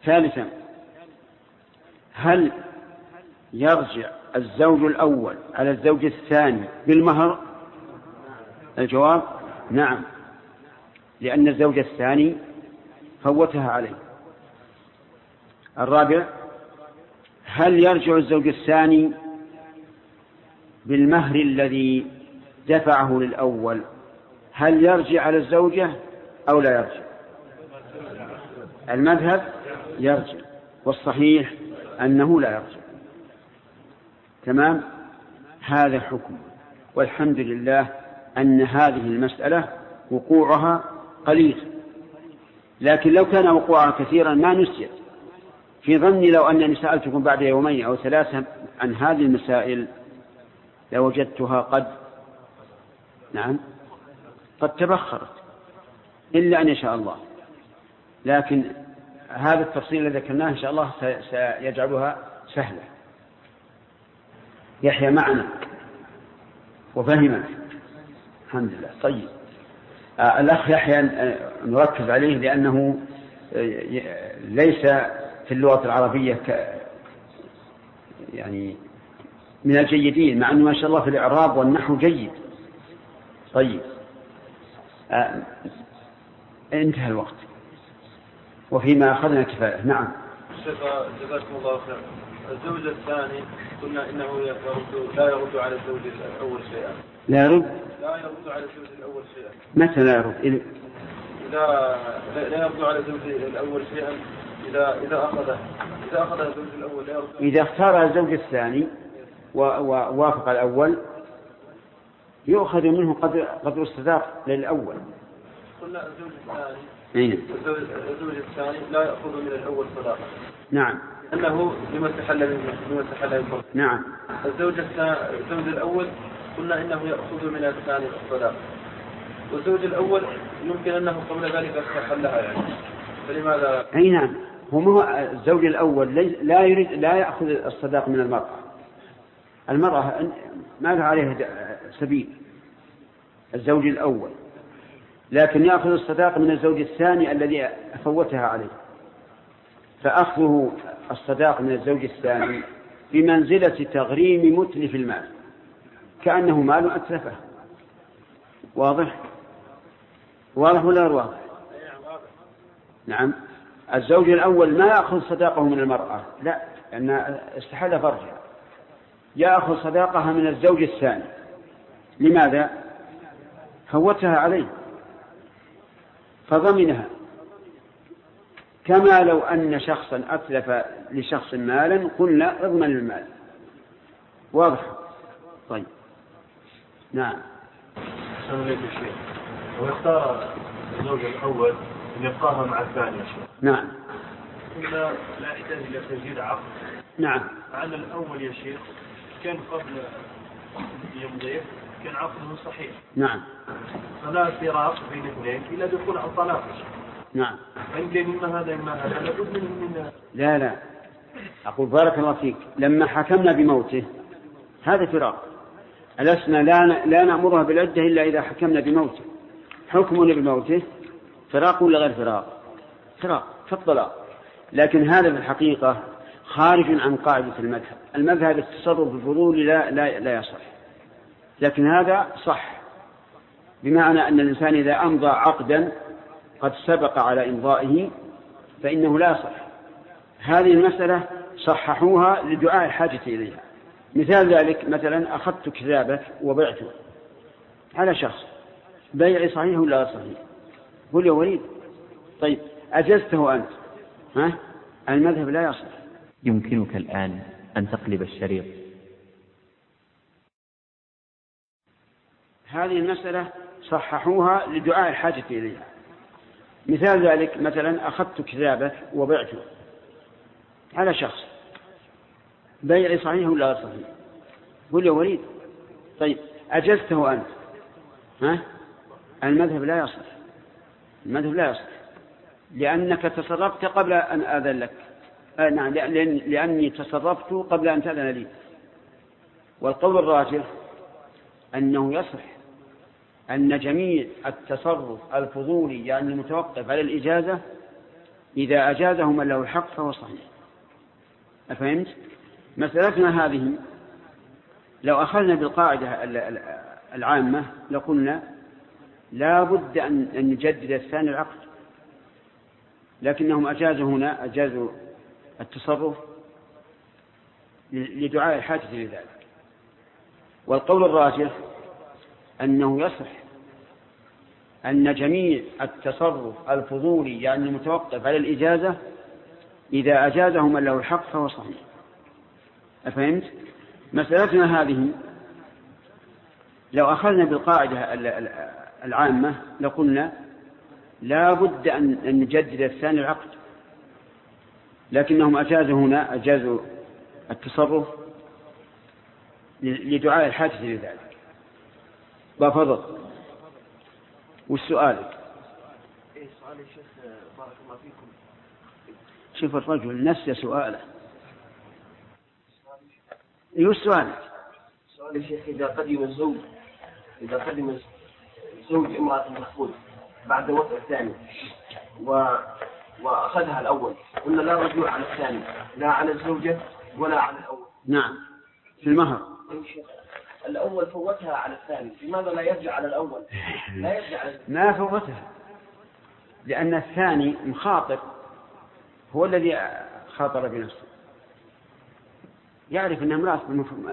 ثالثا هل يرجع الزوج الأول على الزوج الثاني بالمهر؟ الجواب نعم لأن الزوج الثاني فوتها عليه. الرابع هل يرجع الزوج الثاني بالمهر الذي دفعه للأول؟ هل يرجع على الزوجة أو لا يرجع. المذهب يرجع والصحيح أنه لا يرجع. تمام؟ هذا حكم. والحمد لله أن هذه المسألة وقوعها قليل. لكن لو كان وقوعها كثيرا ما نسيت. في ظني لو أنني سألتكم بعد يومين أو ثلاثة عن هذه المسائل لوجدتها قد نعم قد تبخرت. إلا أن يشاء الله. لكن هذا التفصيل الذي ذكرناه إن شاء الله سيجعلها سهلة. يحيى معنا وفهمك الحمد لله. طيب. آه الأخ يحيى آه، نركز عليه لأنه آه، ليس في اللغة العربية ك يعني من الجيدين مع أنه ما شاء الله في الإعراب والنحو جيد. طيب. انتهى الوقت. وفيما أخذنا كفاية. نعم. جزاكم الله خير الزوج الثاني قلنا إنه يرد لا يرد على الزوج الأول شيئا. لا يرد؟ لا يرد على الزوج الأول شيئا. متى لا يرد؟ إذ- اذا لا يرد على الزوج الأول شيئا اذا إذا اخذه إذا أخذ الزوج الأول لا يرد. إذا اختار الزوج الثاني ووافق الأول يؤخذ منه قدر قدر الصداق للأول. قلنا الزوج الثاني. أي الزوج, الثاني لا يأخذ من الأول صداقة. نعم. انه لما استحل من لما استحل نعم. الزوج الزوج الأول قلنا إنه يأخذ من الثاني الصداقة. والزوج الأول يمكن أنه قبل ذلك استحلها يعني. فلماذا؟ أي نعم. هو ما هو الزوج الأول لي- لا يريد لا يأخذ الصداق من المرأة. المرأة ما لها عليها سبيل. الزوج الأول. لكن يأخذ الصداق من الزوج الثاني الذي فوتها عليه. فأخذه الصداق من الزوج الثاني بمنزلة تغريم متلف المال. كأنه مال أتلفه. واضح؟ واضح ولا غير واضح؟ نعم. الزوج الأول ما يأخذ صداقه من المرأة. لا لأن استحل فرجها. يأخذ صداقها من الزوج الثاني. لماذا؟ فوتها عليه. فضمنها. كما لو أن شخصا أتلف لشخص مالا قلنا اضمن المال. واضح؟ طيب. نعم. الشيخ ويختار الزوج الأول أن يبقاها مع الثاني يا شيخ. نعم. إلا لا يحتاج إلى تجديد عقد. نعم. على الأول يا شيخ كان قبل يمضيه كان عقده صحيح. نعم. فلا فراق بين اثنين إلا دخول الطلاق. نعم. كان إما هذا إما هذا لابد من من لا لا. أقول بارك الله فيك. لما حكمنا بموته هذا فراق. ألسنا لا لا نأمرها بالعدة إلا إذا حكمنا بموته. حكمنا بموته فراق ولا غير فراق؟ فراق كالطلاق لكن هذا في الحقيقة خارج عن قاعدة المذهب. المذهب التصرف الفضولي لا لا لا يصح. لكن هذا صح بمعنى أن الإنسان إذا أمضى عقدا قد سبق على إمضائه فإنه لا يصح هذه المسألة صححوها لدعاء الحاجة إليها. مثال ذلك مثلا أخذت كتابك وبعته على شخص بيعي صحيح ولا صحيح؟ قل يا وليد. طيب أجزته أنت؟ ها؟ المذهب لا يصح. يمكنك الآن أن تقلب الشريط. هذه المسألة صححوها لدعاء الحاجة إليها. مثال ذلك مثلا أخذت كتابك وبعته على شخص. بيعي صحيح ولا غير صحيح؟ قل يا وليد طيب أجزته أنت؟ ها؟ المذهب لا يصح. المذهب لا يصح. لأنك تصرفت قبل أن آذن لك. آه نعم لأن لأني تصرفت قبل أن تأذن لي. والقول الراجح أنه يصح. أن جميع التصرف الفضولي يعني المتوقف على الإجازة إذا أجازه من له الحق فهو صحيح. أفهمت؟ مسألتنا هذه لو أخذنا بالقاعدة العامة لقلنا لا بد أن نجدد الثاني العقد. لكنهم أجازوا هنا أجازوا التصرف لدعاء الحاجة لذلك. والقول الراجح أنه يصح أن جميع التصرف الفضولي يعني المتوقف على الإجازة إذا أجازه من له الحق فهو صحيح. أفهمت؟ مسألتنا هذه لو أخذنا بالقاعدة العامة لقلنا لا بد أن نجدد الثاني العقد. لكنهم أجازوا هنا أجازوا التصرف لدعاء الحاجة لذلك بفضل والسؤال إيه سؤال يا شيخ بارك الله فيكم. شوف الرجل نسي سؤاله. إيش سؤالك؟ سؤال يا شيخ إذا قدم الزوج إذا قدم زوج امرأة مخفوض بعد الوضع الثاني و... وأخذها الأول قلنا لا رجوع على الثاني لا على الزوجة ولا على الأول. نعم. في المهر. الأول فوتها على الثاني. لماذا لا يرجع على الأول؟ لا يرجع على ما فوتها. لأن الثاني مخاطر هو الذي خاطر بنفسه. يعرف أن امرأة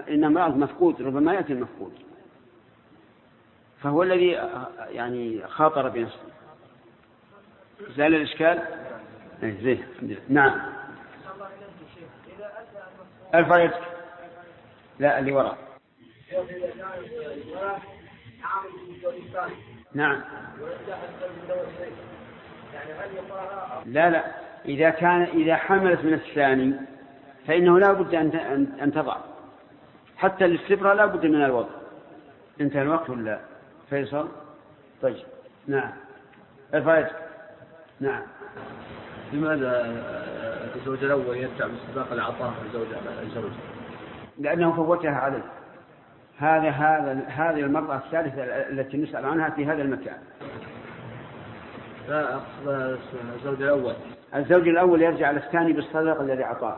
إن امرأة مفقود ربما يأتي المفقود. فهو الذي يعني خاطر بنفسه. زال الإشكال؟ إيه، زين نعم. ارفع يدك. لا اللي وراء. نعم. لا لا. إذا كان إذا حملت من الثاني فإنه لا بد أن أن تضع. حتى الاستبرة لا بد من الوضع. انتهى الوقت ولا؟ فيصل؟ طيب. نعم. يدك نعم. لماذا الزوج الأول يرجع باستباق العطاء الزوج الزوج؟ لأنه فوتها عليه. هذا هذا هذه المرأة الثالثة التي نسأل عنها في هذا المكان. لا أقصد الزوج الأول. الزوج الأول يرجع على الثاني بالصدق الذي أعطاه.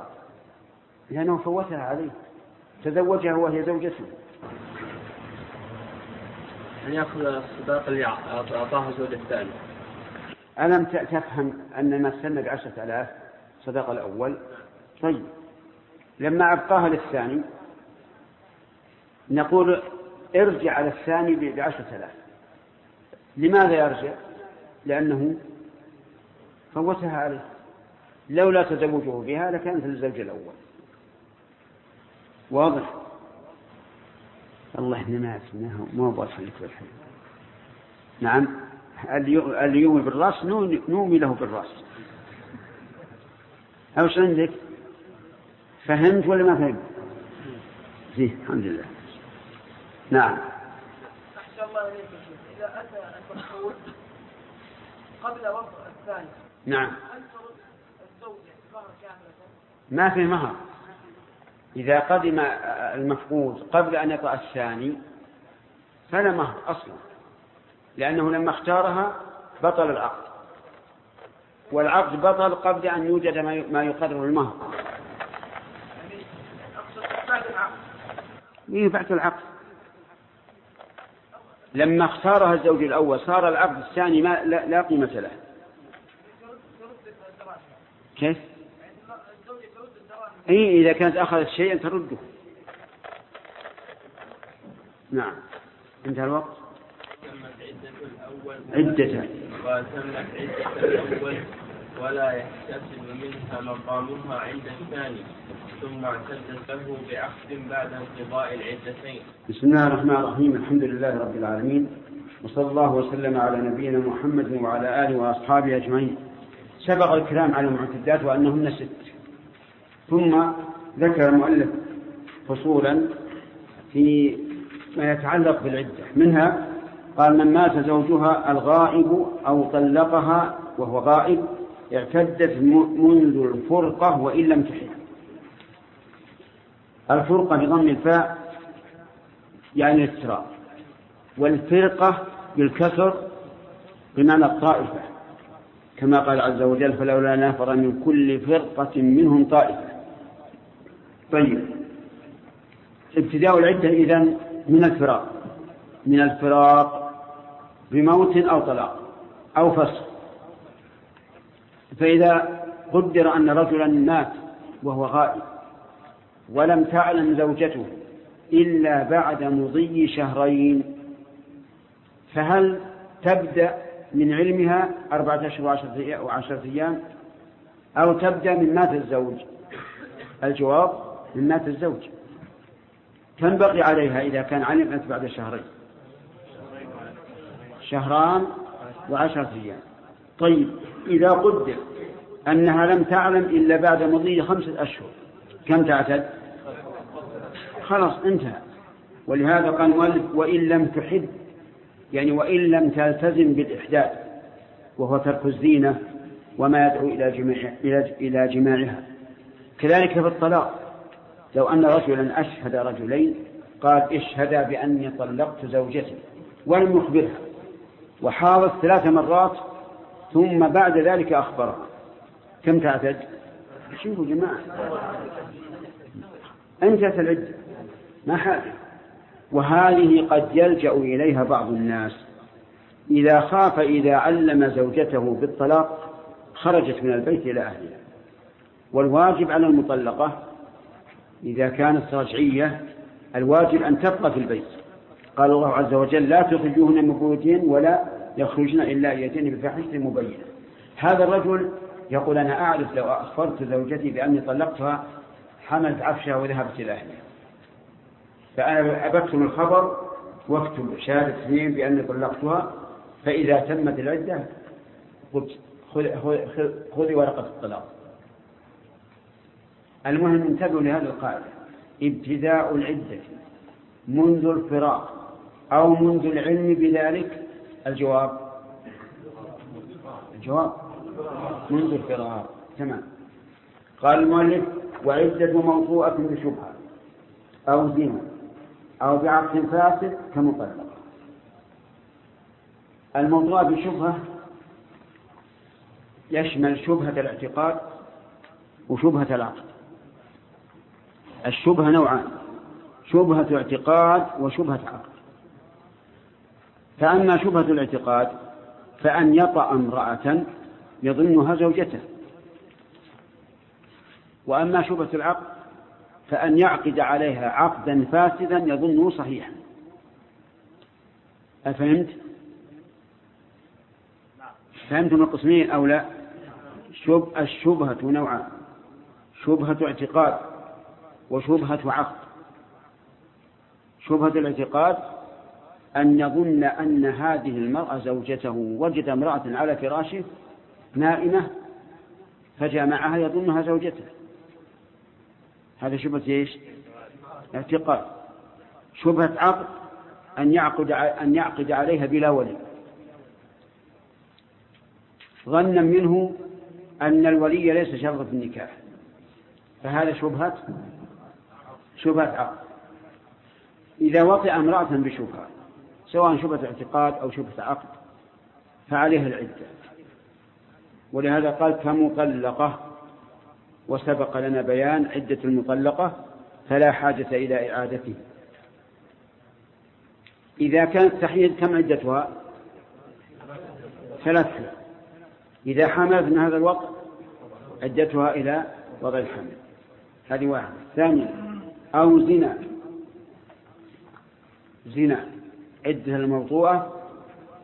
لأنه فوتها عليه. تزوجها وهي زوجته. أن يأخذ الصداق اللي أعطاه الزوج الثاني. ألم تفهم أن ما استنى بعشرة آلاف صدق الأول؟ طيب. لما أبقاها للثاني نقول ارجع على الثاني بعشرة آلاف. لماذا يرجع؟ لأنه فوتها عليه لولا تزوجه بها لكانت للزوج الأول. واضح؟ الله إنما ما هو ما هو بالحين نعم. يومي بالرأس نومي له بالرأس. أوش عندك؟ فهمت ولا ما فهمت؟ فيه الحمد لله. نعم. أحسن الله إليك. إذا أتى قبل وضع الثاني نعم. هل ترد الزوجة مهر كاملة؟ ما في مهر. إذا قدم المفقود قبل أن يطأ الثاني فلا مهر أصلا. لأنه لما اختارها بطل العقد. والعقد بطل قبل أن يوجد ما ما يقرر المهر. يعني أقصد بعد العقد. إيه بعد العقد. لما اختارها الزوج الأول صار العقد الثاني ما لا, لا قيمة له. كيف؟ أي إذا كانت أخذت شيئا ترده. نعم. انتهى الوقت. عدة. عدة الأول. ولا يحتسب منها مقامها عند الثاني ثم اعتدت له بعقد بعد انقضاء العدتين. بسم الله الرحمن الرحيم الحمد لله رب العالمين وصلى الله وسلم على نبينا محمد وعلى آله وأصحابه أجمعين. سبق الكلام على المعتدات وأنهن ست. ثم ذكر المؤلف فصولا في ما يتعلق بالعدة. منها قال من مات زوجها الغائب أو طلقها وهو غائب اعتدت منذ الفرقة وإن لم تحل. الفرقة بضم الفاء يعني الافتراء والفرقة بالكسر بمعنى الطائفة. كما قال عز وجل فلولا نفر من كل فرقة منهم طائفة. طيب. ابتداء العدة إذن من الفراق. من الفراق بموت أو طلاق أو فسخ فإذا قدر أن رجلا مات وهو غائب ولم تعلم زوجته إلا بعد مضي شهرين فهل تبدأ من علمها أربعة أشهر وعشرة أيام- أو تبدأ من مات الزوج؟ الجواب من مات الزوج. كم بقي عليها إذا كان علمت بعد شهرين. شهران وعشرة أيام. طيب. إذا قدر أنها لم تعلم إلا بعد مضي خمسة أشهر. كم تعتد؟ خلاص انتهى. ولهذا قال المؤلف وإن لم تحب يعني وإن لم تلتزم بالإحداث وهو ترك الزينة وما يدعو إلى جماع إلى إلى جماعها. كذلك في الطلاق لو أن رجلا أشهد رجلين قال اشهدا بأني طلقت زوجتي ولم يخبرها وحاضت ثلاث مرات ثم بعد ذلك أخبرها كم تعتد؟ شوفوا جماعة. انتهت العدة ما حاجة وهذه قد يلجأ إليها بعض الناس. إذا خاف إذا علم زوجته بالطلاق خرجت من البيت إلى أهلها. والواجب على المطلقة إذا كانت رجعية الواجب أن تبقى في البيت. قال الله عز وجل لا تخرجوهن من بيوتهن ولا يخرجن إلا يأتين بفاحشة مبينة. هذا الرجل يقول أنا أعرف لو أخبرت زوجتي بأني طلقتها حملت عفشها وذهبت إلى أهلها. فأنا أبكتم الخبر واكتب شهادة اثنين بأني طلقتها فإذا تمت العدة قلت خذ- خذ- خذي ورقة الطلاق. المهم انتبهوا لهذه القاعدة. ابتداء العدة منذ الفراق أو منذ العلم بذلك الجواب؟ الجواب؟ منذ الفراق تمام. قال المؤلف وعدة موضوعة بشبهة أو زنا أو بعقد فاسد كمطلقة. الموضوع بشبهة يشمل شبهة الاعتقاد وشبهة العقد الشبهة نوعان شبهة اعتقاد وشبهة عقد فأما شبهة الاعتقاد فأن يطأ امرأة يظنها زوجته وأما شبهة العقد فأن يعقد عليها عقدا فاسدا يظنه صحيحا أفهمت؟ فهمتم القسمين أو لا؟ شب الشبهة نوعان شبهة اعتقاد وشبهة عقد شبهة الاعتقاد أن يظن أن هذه المرأة زوجته وجد امرأة على فراشه نائمة فجامعها يظنها زوجته. هذا شبهة إيش؟ اعتقاد. شبهة عقد أن يعقد أن يعقد عليها بلا ولي. ظنا منه أن الولي ليس شرط في النكاح. فهذا شبهة؟ شبهة عقد. إذا وطئ امرأة بشبهة سواء شبهة اعتقاد أو شبهة عقد فعليها العدة. ولهذا قال كمطلقة وسبق لنا بيان عدة المطلقة فلا حاجة إلى إعادته إذا كانت تحيض كم عدتها؟ ثلاثة. إذا حملت من هذا الوقت عدتها إلى وضع الحمل. هذه واحدة. ثانيا أو زنا. زنا. عدة الموضوعة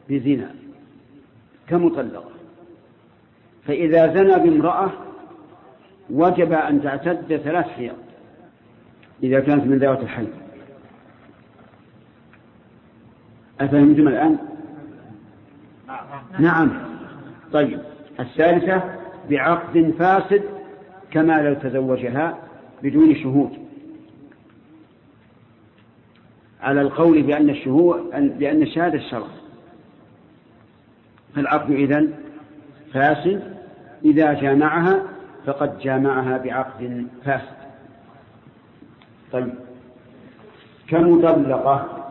بزنا كمطلقة. فإذا زنى بامرأة وجب أن تعتد ثلاث حيض إذا كانت من ذوات الحي. أفهمتم الآن؟ نعم. طيب الثالثة بعقد فاسد كما لو تزوجها بدون شهود. على القول بأن الشهود بأن الشهادة الشرع. فالعقد إذن فاسد إذا جامعها فقد جامعها بعقد فاسد. طيب. كمطلقة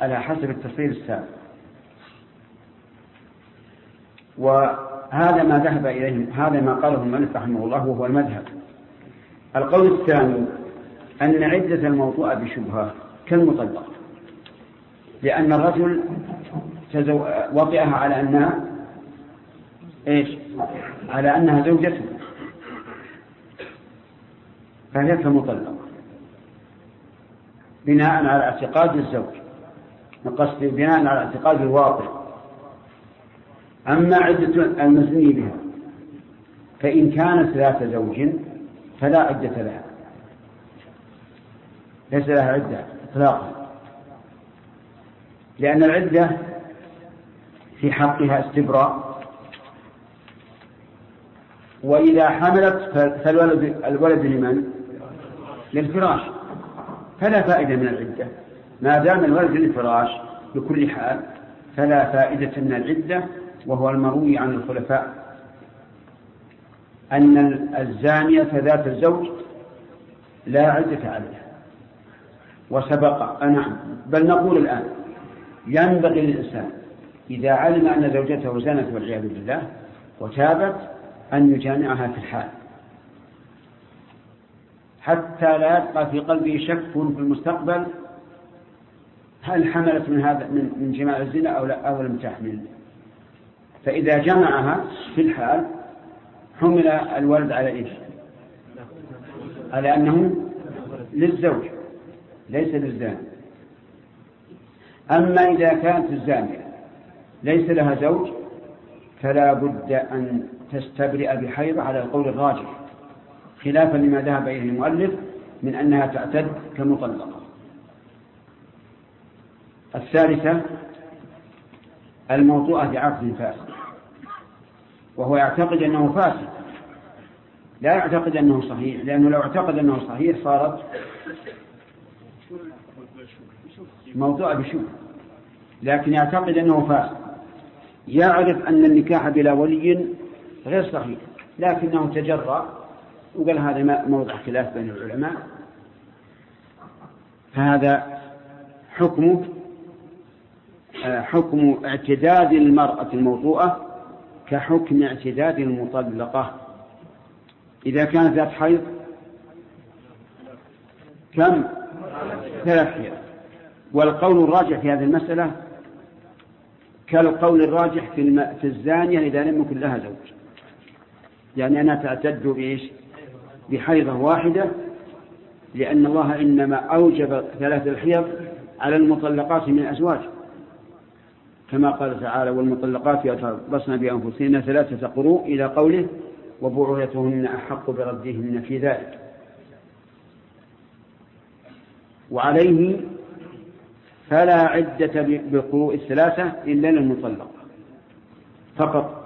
على حسب التفصيل السابق. وهذا ما ذهب إليه هذا ما قاله المؤلف رحمه الله وهو المذهب. القول الثاني أن عدة الموضوع بشبهة. كالمطلقة لأن الرجل تزو... وطئها على أنها إيش؟ على أنها زوجته. فهي كمطلقة بناء على اعتقاد الزوج قصد بناء على اعتقاد الواقع أما عدة المزني بها فإن كانت ذات زوج فلا عدة لها. ليس لها عدة. إطلاقا. لأن العدة في حقها استبراء. وإذا حملت فالولد الولد لمن؟ للفراش. فلا فائدة من العدة. ما دام الولد للفراش بكل حال فلا فائدة من العدة وهو المروي عن الخلفاء. أن الزانية ذات الزوج لا عدة عليها. وسبق. نعم. بل نقول الآن ينبغي للإنسان إذا علم أن زوجته زنت والعياذ بالله وتابت أن يجامعها في الحال حتى لا يبقى في قلبه شك في المستقبل هل حملت من هذا من من جماع الزنا أو لا أو لم تحمل. فإذا جمعها في الحال حمل الولد على إيش؟ على أنه للزوج. ليس للزاني. أما إذا كانت الزانية ليس لها زوج فلا بد أن تستبرئ بحيض على القول الراجح خلافا لما ذهب إليه المؤلف من أنها تعتد كمطلقة. الثالثة الموضوعة بعقد فاسد وهو يعتقد أنه فاسد. لا يعتقد أنه صحيح لأنه لو اعتقد أنه صحيح صارت موضوع بشبه لكن يعتقد أنه فاسد يعرف أن النكاح بلا ولي غير صحيح. لكنه تجرأ وقال هذا موضع خلاف بين العلماء. فهذا حكمه آه، حكم اعتداد المرأة الموضوعة كحكم اعتداد المطلقة. إذا كانت ذات حيض كم؟ ثلاث حيض والقول الراجح في هذه المسألة كالقول الراجح في, في الزانية إذا لم يكن لها زوج. يعني أنها تعتد بإيش؟ بحيضة واحدة لأن الله إنما أوجب ثلاث الحيض على المطلقات من أزواج. كما قال تعالى والمطلقات يتربصن بأنفسهن ثلاثة قروء إلى قوله وبعولتهن أحق بردهن في ذلك. وعليه فلا عدة بالقروء الثلاثة إلا للمطلق. فقط.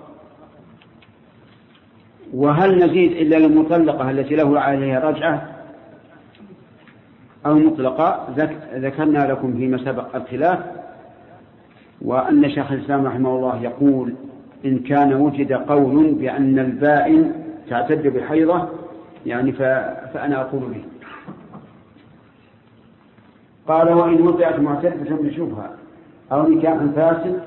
وهل نزيد إلا للمطلقة التي له عليها رجعة؟ أو مطلقة ذكرنا لكم فيما سبق الخلاف وأن شيخ الإسلام رحمه الله يقول إن كان وجد قول بأن البائن تعتد بحيضة يعني فأنا أقول به. قال وإن وضعت معتدة بشبهة أو نكاح فاسد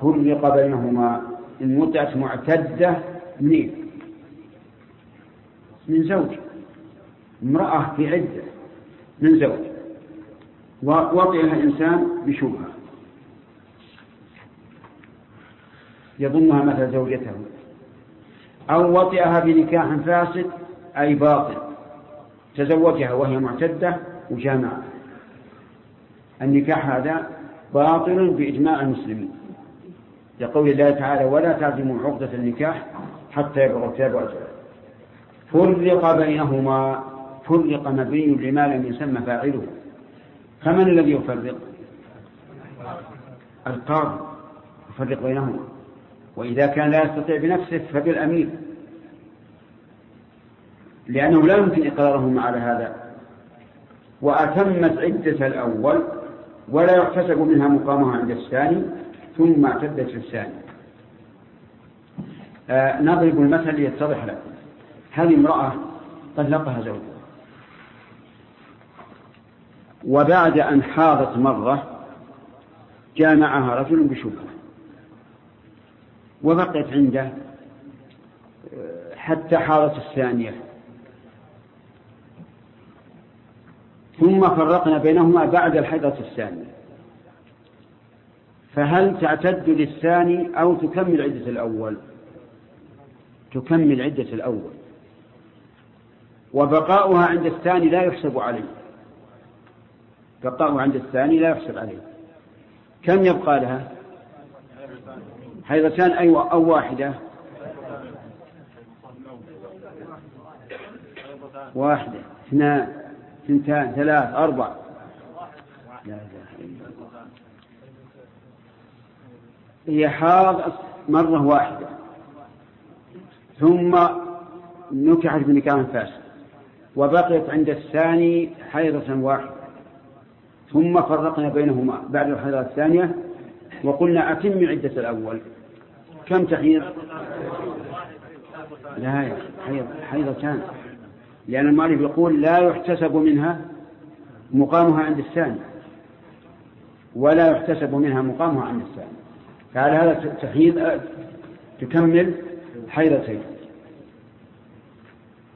فرق بينهما. إن وضعت معتدة منين؟ من زوج امرأة في عدة من زوج ووضعها إنسان بشبهة. يظنها مثل زوجته. أو وطئها بنكاح فاسد أي باطل تزوجها وهي معتدة وجامعها النكاح هذا باطل بإجماع المسلمين لقول الله تعالى ولا تعزموا عقدة النكاح حتى يبلغ الكتاب أجله فرق بينهما فرق مبني لما لم يسمى فاعله. فمن الذي يفرق؟ القاضي يفرق بينهما. وإذا كان لا يستطيع بنفسه فبالأمير. لأنه لا يمكن إقرارهما على هذا. وأتمت عدة الأول ولا يحتسب منها مقامها عند الثاني ثم اعتدت في الثاني آه نضرب المثل ليتضح لكم. هذه امرأة طلقها زوجها. وبعد أن حاضت مرة جامعها رجل بشبهة. وبقيت عنده حتى حاضت الثانية. ثم فرقنا بينهما بعد الحيضة الثانية. فهل تعتد للثاني أو تكمل عدة الأول؟ تكمل عدة الأول. وبقاؤها عند الثاني لا يحسب عليه. بقاؤها عند الثاني لا يحسب عليه. كم يبقى لها؟ حيضتان أي أو واحدة؟ واحدة. اثنان. اثنتان ثلاث أربع. لا إله إلا الله. هي حاض مرة واحدة. ثم نكحت بنكاح فاسد. وبقيت عند الثاني حيضة واحدة. ثم فرقنا بينهما بعد الحيضة الثانية وقلنا أتم عدة الأول. كم تحيض؟ لا يا حيض حيضتان. لأن المؤلف يقول لا يحتسب منها مقامها عند الثاني. ولا يحتسب منها مقامها عند الثاني. فعلى هذا تحيض تكمل حيضتين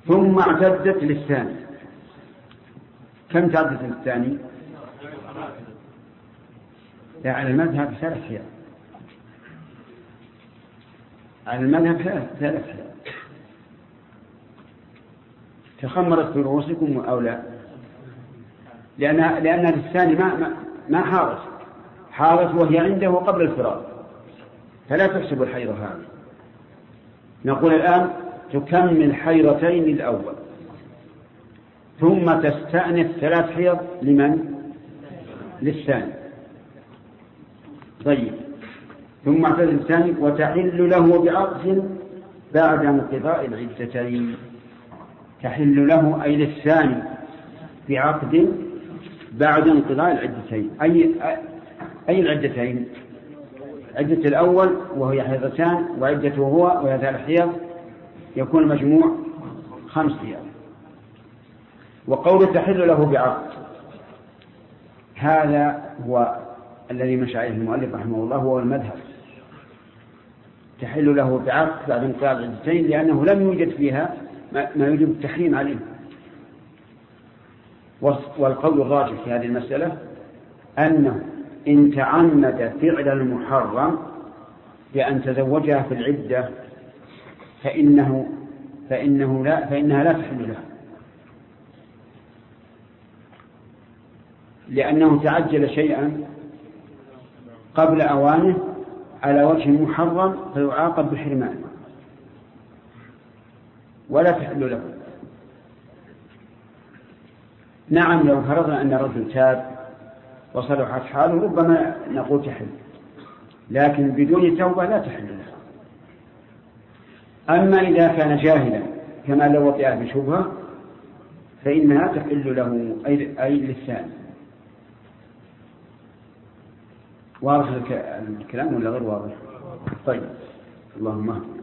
ثم اعتدت للثاني. كم تعدت للثاني؟ لا على المذهب ثلاث حيض على المذهب ثلاث حيض تخمرت في رؤوسكم أو لا؟ لأن لأن الثاني ما ما, حارت حارت وهي عنده قبل الفراق. فلا تحسب الحيض هذه نقول الآن تكمل حيرتين الأول. ثم تستأنف ثلاث حيض لمن؟ للثاني. طيب. ثم اعتزل الثاني وتحل له بعقد بعد انقضاء العدتين. تحل له أي للثاني بعقد بعد انقضاء العدتين. أي أي العدتين؟ عدة الأول وهي حيضتان وعدته هو وهي ثلاث حيض يكون المجموع خمس حيض. وقول تحل له بعقد هذا هو الذي مشى عليه المؤلف رحمه الله هو المذهب. تحل له بعقد بعد انقضاء العدتين لأنه لم يوجد فيها ما يوجب التحريم عليه. والقول الراجح في هذه المسألة أنه إن تعمد فعل المحرم بأن تزوجها في العدة فإنه فإنه لا فإنها لا تحل له. لأنه تعجل شيئا قبل أوانه على وجه محرم فيعاقب بحرمانه. ولا تحل له. نعم لو فرضنا أن الرجل تاب وصلحت حاله ربما نقول تحل. لكن بدون توبة لا تحل له. أما إذا كان جاهلا كما لو وطئ بشبهة فإنها تحل له أي, للثاني. واضح الكلام ولا غير واضح؟ طيب. اللهم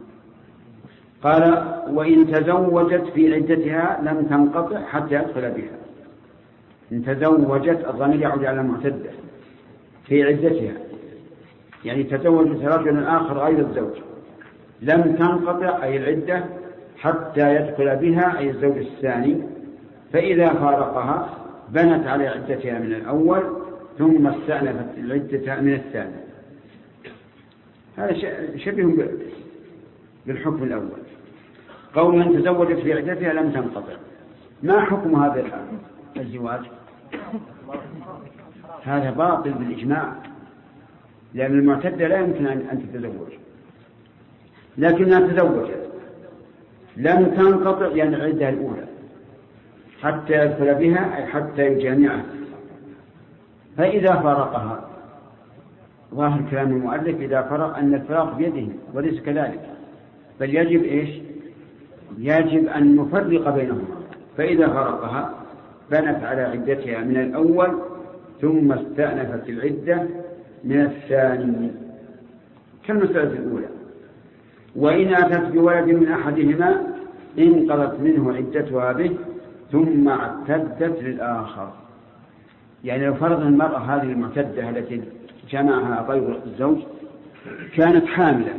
قال وإن تزوجت في عدتها لم تنقطع حتى يدخل بها. إن تزوجت الضمير يعود على المعتدة في عدتها. يعني تزوجت رجل آخر غير الزوج. لم تنقطع أي العدة حتى يدخل بها أي الزوج الثاني. فإذا فارقها بنت على عدتها من الأول ثم استأنفت العدة من الثاني. هذا شبه بالحكم الأول. قول من تزوجت في عدتها لم تنقطع. ما حكم هذا الزواج. هذا باطل بالإجماع لأن المعتدة لا يمكن أن تتزوج. لكنها تزوجت لم تنقطع يعني العدة الأولى حتى يدخل بها أي حتى يجامعها. فإذا فارقها ظاهر كلام المؤلف إذا فرق أن الفراق بيده وليس كذلك بل يجب إيش؟ يجب أن نفرق بينهما. فإذا فرقها بنت على عدتها من الأول ثم استأنفت العدة من الثاني. كالمسألة الأولى. وإن أتت بولد من أحدهما انقضت منه عدتها به ثم اعتدت للآخر. يعني لو فرض المرأة هذه المعتدة التي جمعها غير الزوج كانت حاملة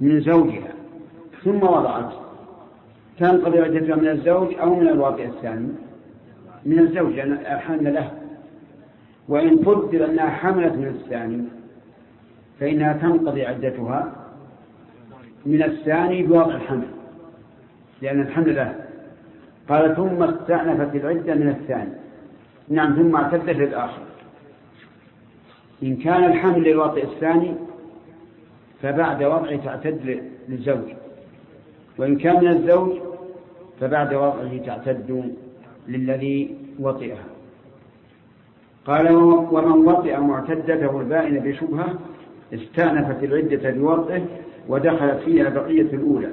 من زوجها. ثم وضعت. تنقضي عدتها من الزوج أو من الواقع الثاني. من الزوج لأن الحمل له. وإن قدر أنها حملت من الثاني فإنها تنقضي عدتها من الثاني بوضع الحمل. لأن الحمل له. قال ثم استأنفت العدة من الثاني. نعم ثم اعتدت للآخر. إن كان الحمل للوطئ الثاني فبعد وضعه تعتد للزوج. وإن كان من الزوج فبعد وضعه تعتد للذي وطئها. قال ومن وطئ معتدته البائن بشبهة استأنفت العدة بوضعه ودخلت فيها بقية الأولى.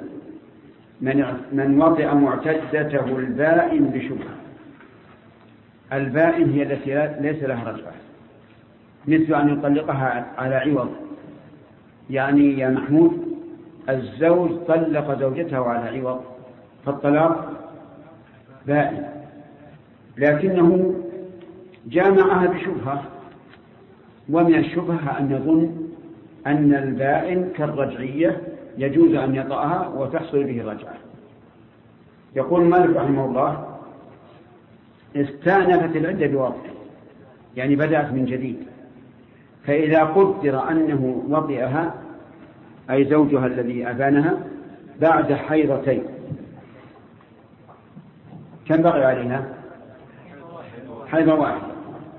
من من وطئ معتدته البائن بشبهة. البائن هي التي ليس لها رجعة. مثل أن يطلقها على عوض. يعني يا محمود الزوج طلق زوجته على عوض فالطلاق بائن. لكنه جامعها بشبهة ومن الشبهة أن يظن أن البائن كالرجعية يجوز أن يطأها وتحصل به الرجعة. يقول مالك رحمه الله استأنفت العدة بوضع يعني بدأت من جديد. فإذا قدر أنه وطئها أي زوجها الذي أبانها بعد حيضتين. كم بقي عليها؟ حيضة واحدة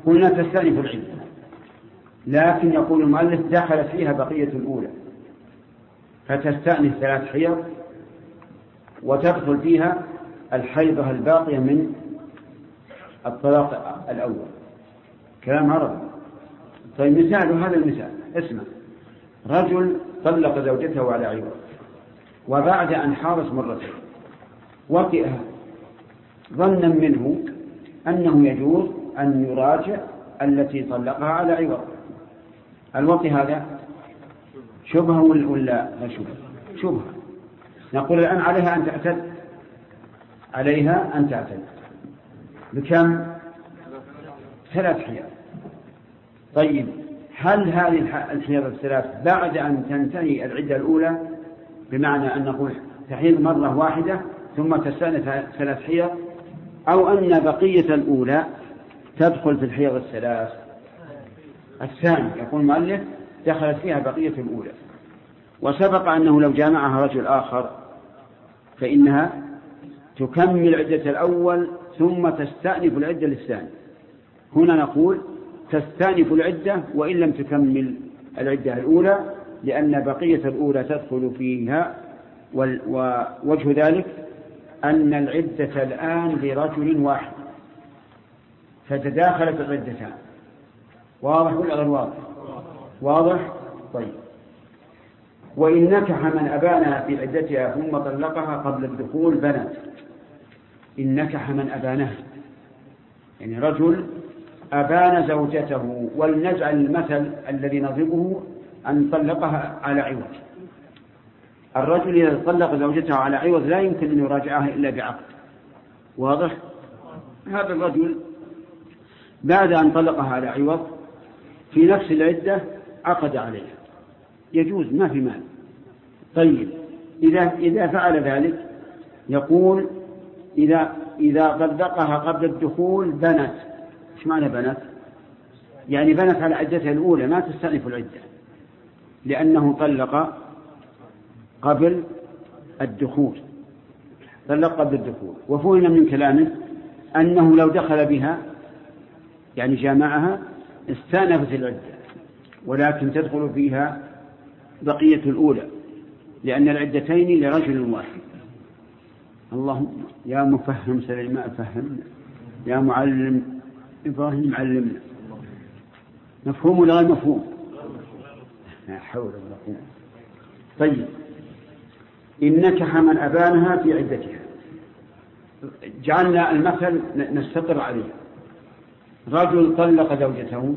قلنا تستأنف العدة لكن يقول المؤلف دخلت فيها بقية الأولى. فتستأنف ثلاث حيض وتدخل فيها الحيضة الباقية من الطلاق الأول. كلام عربي طيب مثال هذا المثال. اسمع. رجل طلق زوجته على عوض وبعد أن حارس مرتين وطئها. ظنا منه أنه يجوز أن يراجع التي طلقها على عوض الوطي هذا شبهة ولا لا شبهة؟ شبهة. نقول الآن عليها أن تعتد. عليها أن تعتد. بكم؟ ثلاث حيض طيب. هل هذه الحيض الثلاث بعد أن تنتهي العدة الأولى؟ بمعنى أن نقول تحيض مرة واحدة ثم تستأنف ثلاث حيض أو أن بقية الأولى تدخل في الحيض الثلاث؟ الثاني يقول المؤلف دخلت فيها بقية الأولى. وسبق أنه لو جامعها رجل آخر فإنها تكمل عدة الأول ثم تستأنف العدة للثاني. هنا نقول تستأنف العدة وإن لم تكمل العدة الأولى لأن بقية الأولى تدخل فيها ووجه ذلك أن العدة الآن لرجل واحد. فتداخلت العدتان. واضح ولا غير واضح؟ واضح؟ طيب. وإن نكح من أبانها في عدتها ثم طلقها قبل الدخول بنت. إن نكح من أبانها. يعني رجل أبان زوجته ولنجعل المثل الذي نضربه أن طلقها على عوض. الرجل إذا طلق زوجته على عوض لا يمكن أن يراجعها إلا بعقد. واضح؟ هذا الرجل بعد أن طلقها على عوض في نفس العدة عقد عليها. يجوز ما في مال طيب إذا إذا فعل ذلك يقول إذا إذا طلقها قبل الدخول بنت. إيش معنى بنت؟ يعني بنت على عدتها الأولى ما تستأنف العدة لأنه طلق قبل الدخول طلق قبل الدخول وفهم من كلامه أنه لو دخل بها يعني جامعها استأنفت العدة ولكن تدخل فيها بقية الأولى لأن العدتين لرجل واحد اللهم يا مفهم سليمان فهمنا يا معلم إبراهيم علمنا مفهوم ولا غير مفهوم؟ لا حول ولا قوة. طيب. إن نكح من أبانها في عدتها. جعلنا المثل نستقر عليه. رجل طلق زوجته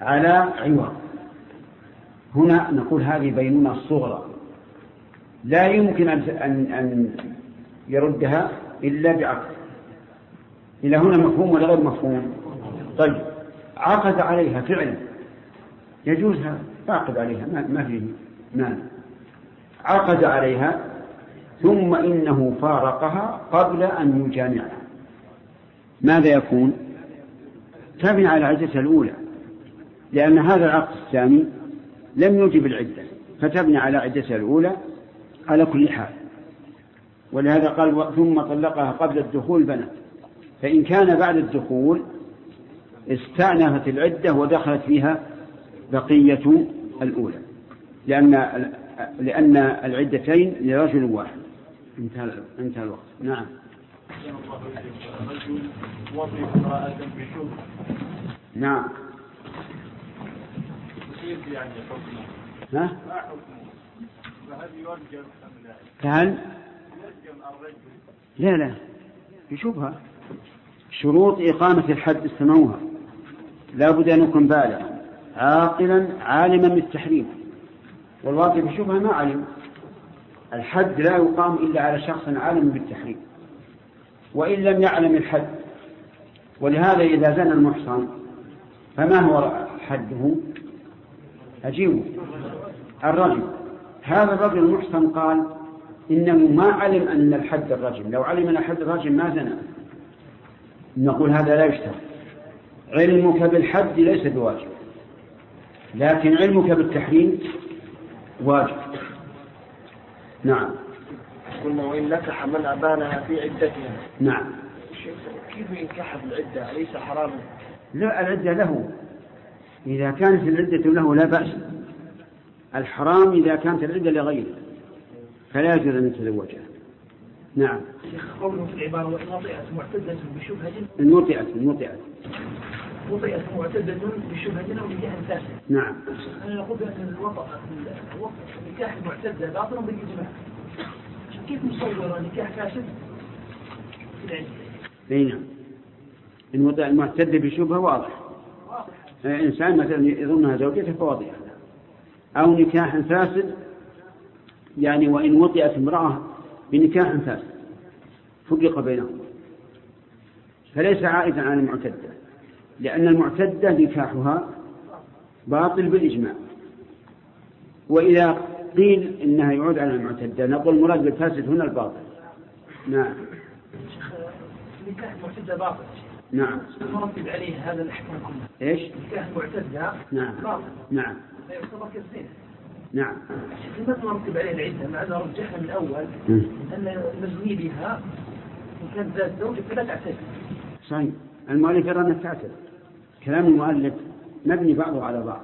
على عوض هنا نقول هذه بينونة صغرى. لا يمكن أن أن يردها إلا بعقد إلى هنا مفهوم ولا غير مفهوم؟ طيب عقد عليها فعلا يجوز هذا؟ عقد عليها ما فيه مانع. عقد عليها ثم إنه فارقها قبل أن يجامعها. ماذا يكون؟ تبني على عدتها الأولى لأن هذا العقد الثاني لم يوجب العدة فتبني على عدتها الأولى على كل حال. ولهذا قال ثم طلقها قبل الدخول بنت. فإن كان بعد الدخول استأنفت العدة ودخلت فيها بقية الأولى. لأن لأن العدتين لرجل واحد. انتهى انتهى الوقت. نعم. نعم. ها؟ فهل؟ لا لا. بشبهة شروط إقامة الحد استمعوها. لا بد أن يكون بالغا عاقلا عالما بالتحريم. والواقع بشبهة ما علم. الحد لا يقام إلا على شخص عالم بالتحريم. وإن لم يعلم الحد ولهذا إذا زنى المحصن فما هو حده؟ أجيبه. الرجل. هذا الرجل المحصن قال إنه ما علم أن الحد الرجل. لو علم أن حد الرجل ما زنى. نقول هذا لا يشترط علمك بالحد ليس بواجب. لكن علمك بالتحريم واجب. نعم. قلنا وإن نكح من أبانها في عدتها. نعم. كيف ينكح بالعدة أليس حراما؟ لا العدة له. إذا كانت العدة له لا بأس. الحرام إذا كانت العدة لغيره. فلا يجوز أن يتزوجها. نعم. شيخ قوله في العبارة وإن وطئت معتدة بشبهة. إن وطئت إن وطئت وطئت معتدة بشبهة أو نكاح فاسد. نعم. أنا نقول بأن الوطأ النكاح المعتدة باطل بالإجماع. كيف نصور نكاح فاسد؟ في العلم؟ أي نعم. إن وطئ المعتد بشبهة واضح. إنسان مثلا يظنها زوجته فواضحة أو نكاح فاسد يعني وإن وطئت امرأة بنكاح فاسد. فرق بينهم. فليس عائدا على المعتدة. لأن المعتدة نكاحها باطل بالإجماع. وإذا قيل إنها يعود على المعتدة نقول المراد بالفاسد هنا الباطل. نعم. نكاح المعتدة باطل. نعم. مرتب عليه هذا الأحكام كلها إيش؟ نكاح المعتدة نعم. باطل. نعم. لا يعتبر كالزنا. نعم. لماذا نرتب عليه العدة مع أن رجحنا من الأول مم. أن المزني بها إن كانت ذات زوج فلا تعتد. صحيح. المؤلف يرى أنها تعتد. كلام المؤلف مبني بعضه على بعض.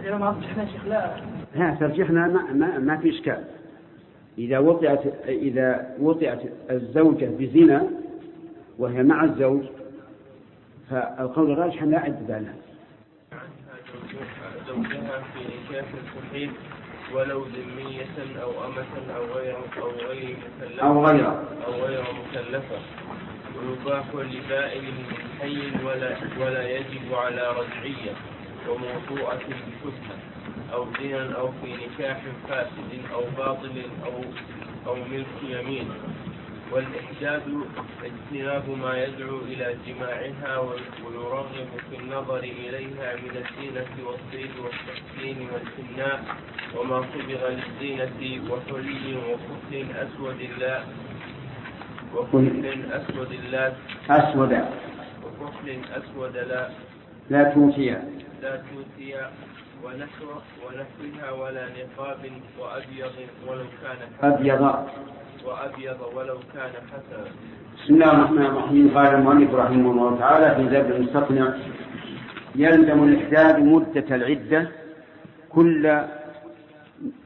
الإمام ما رجحنا شيخ؟ لا. ها ترجيحنا ما, ما, ما في إشكال. إذا وطئت إذا وطئت الزوجة بزنا وهي مع الزوج فالقول الراجح لا عدة لها. زوجها في نكاح صحيح ولو ذمية أو أمة أو غير أو غير مكلفة. أو غيره أو غير مكلفة. ويباح لبائن من حي ولا ولا يجب على رجعية وموضوعة بشبهة أو زنا أو في نكاح فاسد أو باطل أو أو ملك يمين. والإحداث اجتناب ما يدعو إلى جماعها ويرغب في النظر إليها من الزينة والصيد والتحسين والحناء وما صبغ للزينة وحلي وكحل أسود لا وكحل أسود لا أسود. وكحل أسود لا لا توتي لا توتي ونحو ونحوها ولا نقاب وأبيض ولو كان أبيض. وأبيض ولو كان حسنا بسم الله الرحمن الرحيم. قال المؤلف رحمه الله تعالى في زاد المستقنع يلزم الإحداد مدة العدة كل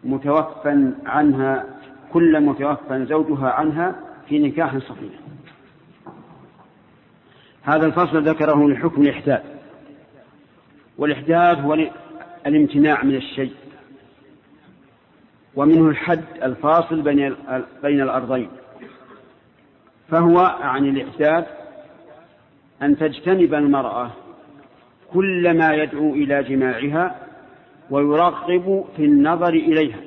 متوفى عنها كل متوفى زوجها عنها في نكاح صحيح. هذا الفصل ذكره لحكم الإحداد والإحداد هو الامتناع من الشيء. ومنه الحد الفاصل بين بين الأرضين. فهو عن الإحداد أن تجتنب المرأة كل ما يدعو إلى جماعها ويرغب في النظر إليها.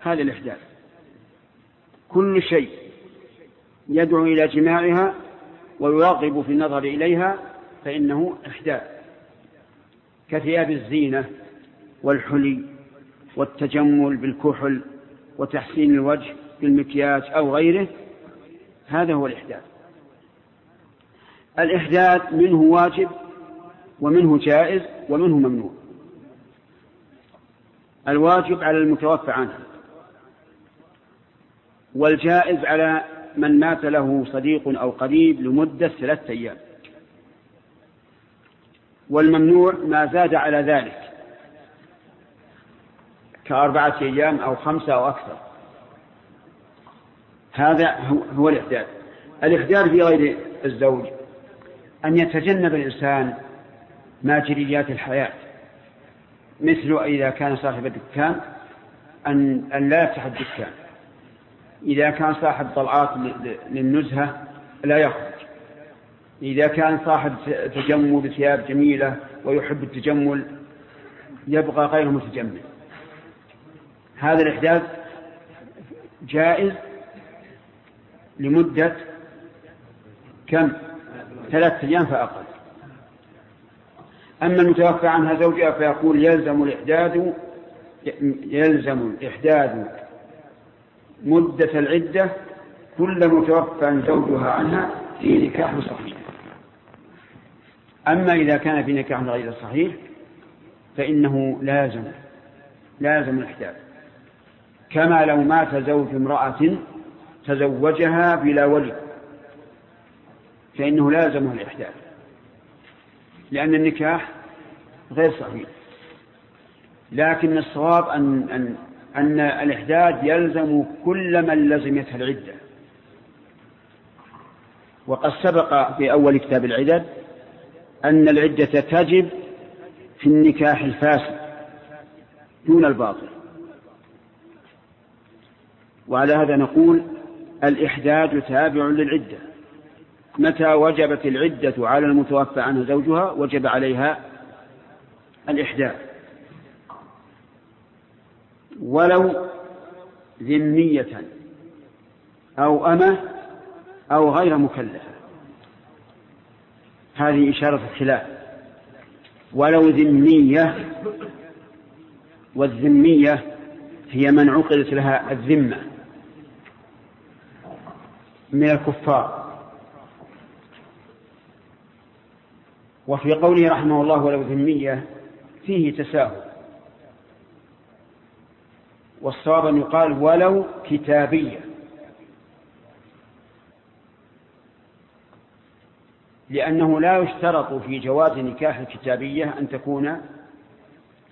هذا الإحداث. كل شيء يدعو إلى جماعها ويرغب في النظر إليها فإنه إحداث كثياب الزينة والحلي والتجمل بالكحل وتحسين الوجه بالمكياج أو غيره هذا هو الإحداث. الإحداث منه واجب ومنه جائز ومنه ممنوع. الواجب على المتوفى عنه والجائز على من مات له صديق أو قريب لمدة ثلاثة أيام. والممنوع ما زاد على ذلك كأربعة أيام أو خمسة أو أكثر. هذا هو الإحداث. الإحداث في غير الزوج أن يتجنب الإنسان ماجريات الحياة. مثل إذا كان صاحب الدكان أن أن لا يفتح الدكان. إذا كان صاحب طلعات للنزهة لا يخرج. إذا كان صاحب تجمل بثياب جميلة ويحب التجمل يبقى غير متجمل. هذا الإحداث جائز لمدة كم؟ ثلاثة أيام فأقل. أما المتوفى عنها زوجها فيقول يلزم الإحداث يلزم الإحداث مدة العدة كل متوفى زوجها عنها في نكاح صحيح. أما إذا كان في نكاح غير صحيح فإنه لازم لازم الإحداث. كما لو مات زوج امرأة تزوجها بلا ولي فإنه لازمه الإحداث. لأن النكاح غير صحيح. لكن الصواب أن أن أن الإحداد يلزم كل من لزمته العدة. وقد سبق في أول كتاب العدد أن العدة تجب في النكاح الفاسد دون الباطل. وعلى هذا نقول الإحداد تابع للعدة. متى وجبت العدة على المتوفى عنه زوجها وجب عليها الإحداد. ولو ذمية أو أمة أو غير مكلفة. هذه إشارة الخلاف. ولو ذمية والذمية هي من عقدت لها الذمة من الكفار. وفي قوله رحمه الله ولو ذمية فيه تساهل. والصواب أن يقال ولو كتابية. لأنه لا يشترط في جواز نكاح الكتابية أن تكون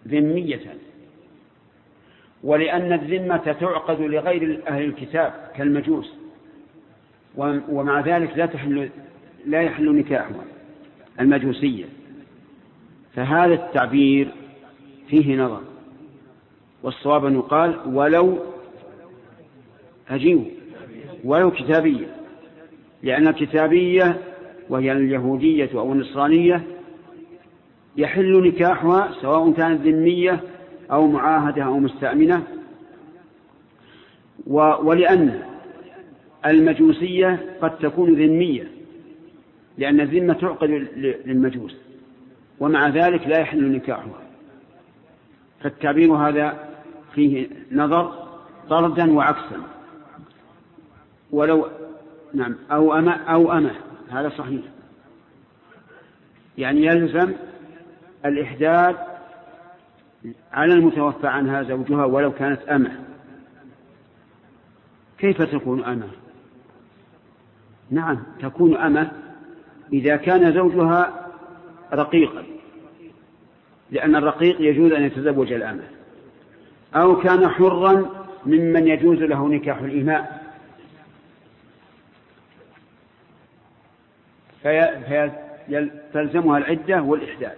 ذمية. ولأن الذمة تعقد لغير أهل الكتاب كالمجوس ومع ذلك لا تحل لا يحل نكاحها المجوسية. فهذا التعبير فيه نظر. والصواب أن يقال ولو أجيب ولو كتابية لأن الكتابية وهي اليهودية أو النصرانية يحل نكاحها سواء كانت ذمية أو معاهدة أو مستأمنة. ولأن المجوسية قد تكون ذمية لأن الذمة تعقد للمجوس ومع ذلك لا يحل نكاحها. فالتعبير هذا فيه نظر طردا وعكسا. ولو نعم أو أما أو أما هذا صحيح. يعني يلزم الإحداد على المتوفى عنها زوجها ولو كانت أمة. كيف تكون أمة؟ نعم تكون أمة إذا كان زوجها رقيقا لأن الرقيق يجوز أن يتزوج الأمة. أو كان حرا ممن يجوز له نكاح الإماء فيلزمها العدة والإحداد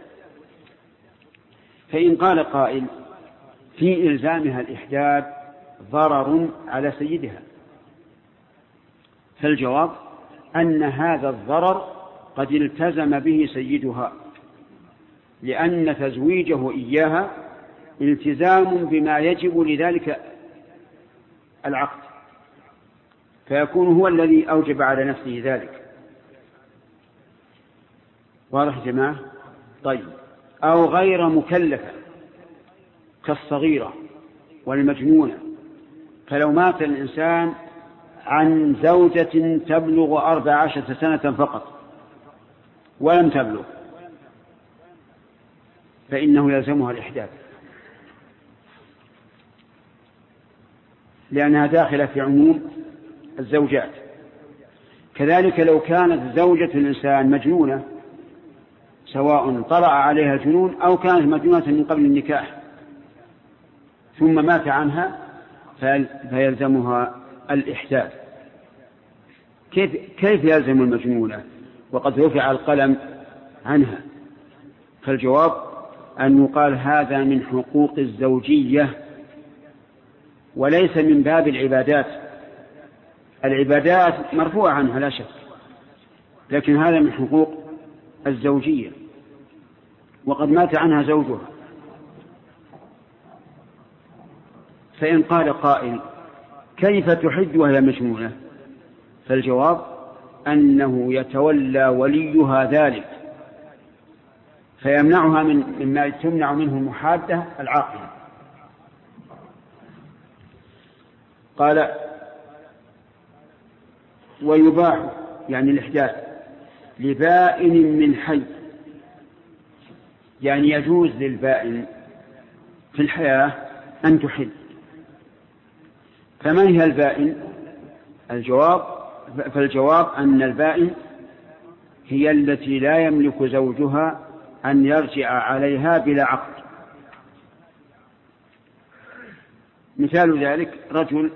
فإن قال قائل في إلزامها الإحداد ضرر على سيدها. فالجواب أن هذا الضرر قد التزم به سيدها لأن تزويجه إياها التزام بما يجب لذلك العقد فيكون هو الذي أوجب على نفسه ذلك. واضح جماعة؟ طيب. أو غير مكلفة كالصغيرة والمجنونة. فلو مات الإنسان عن زوجة تبلغ أربع عشرة سنة فقط ولم تبلغ فإنه يلزمها الإحداث. لأنها داخلة في عموم الزوجات. كذلك لو كانت زوجة الإنسان مجنونة سواء طلع عليها الجنون أو كانت مجنونة من قبل النكاح ثم مات عنها فيلزمها الإحداث. كيف كيف يلزم المجنونة وقد رفع القلم عنها؟ فالجواب أن يقال هذا من حقوق الزوجية وليس من باب العبادات. العبادات مرفوعة عنها لا شك. لكن هذا من حقوق الزوجية. وقد مات عنها زوجها. فإن قال قائل كيف تحد وهي مجنونة فالجواب أنه يتولى وليها ذلك. فيمنعها من مما تمنع منه المحادة العاقلة. قال ويباح يعني الإحداث لبائن من حي يعني يجوز للبائن في الحياة أن تحل. فمن هي البائن؟ الجواب فالجواب أن البائن هي التي لا يملك زوجها أن يرجع عليها بلا عقد. مثال ذلك رجل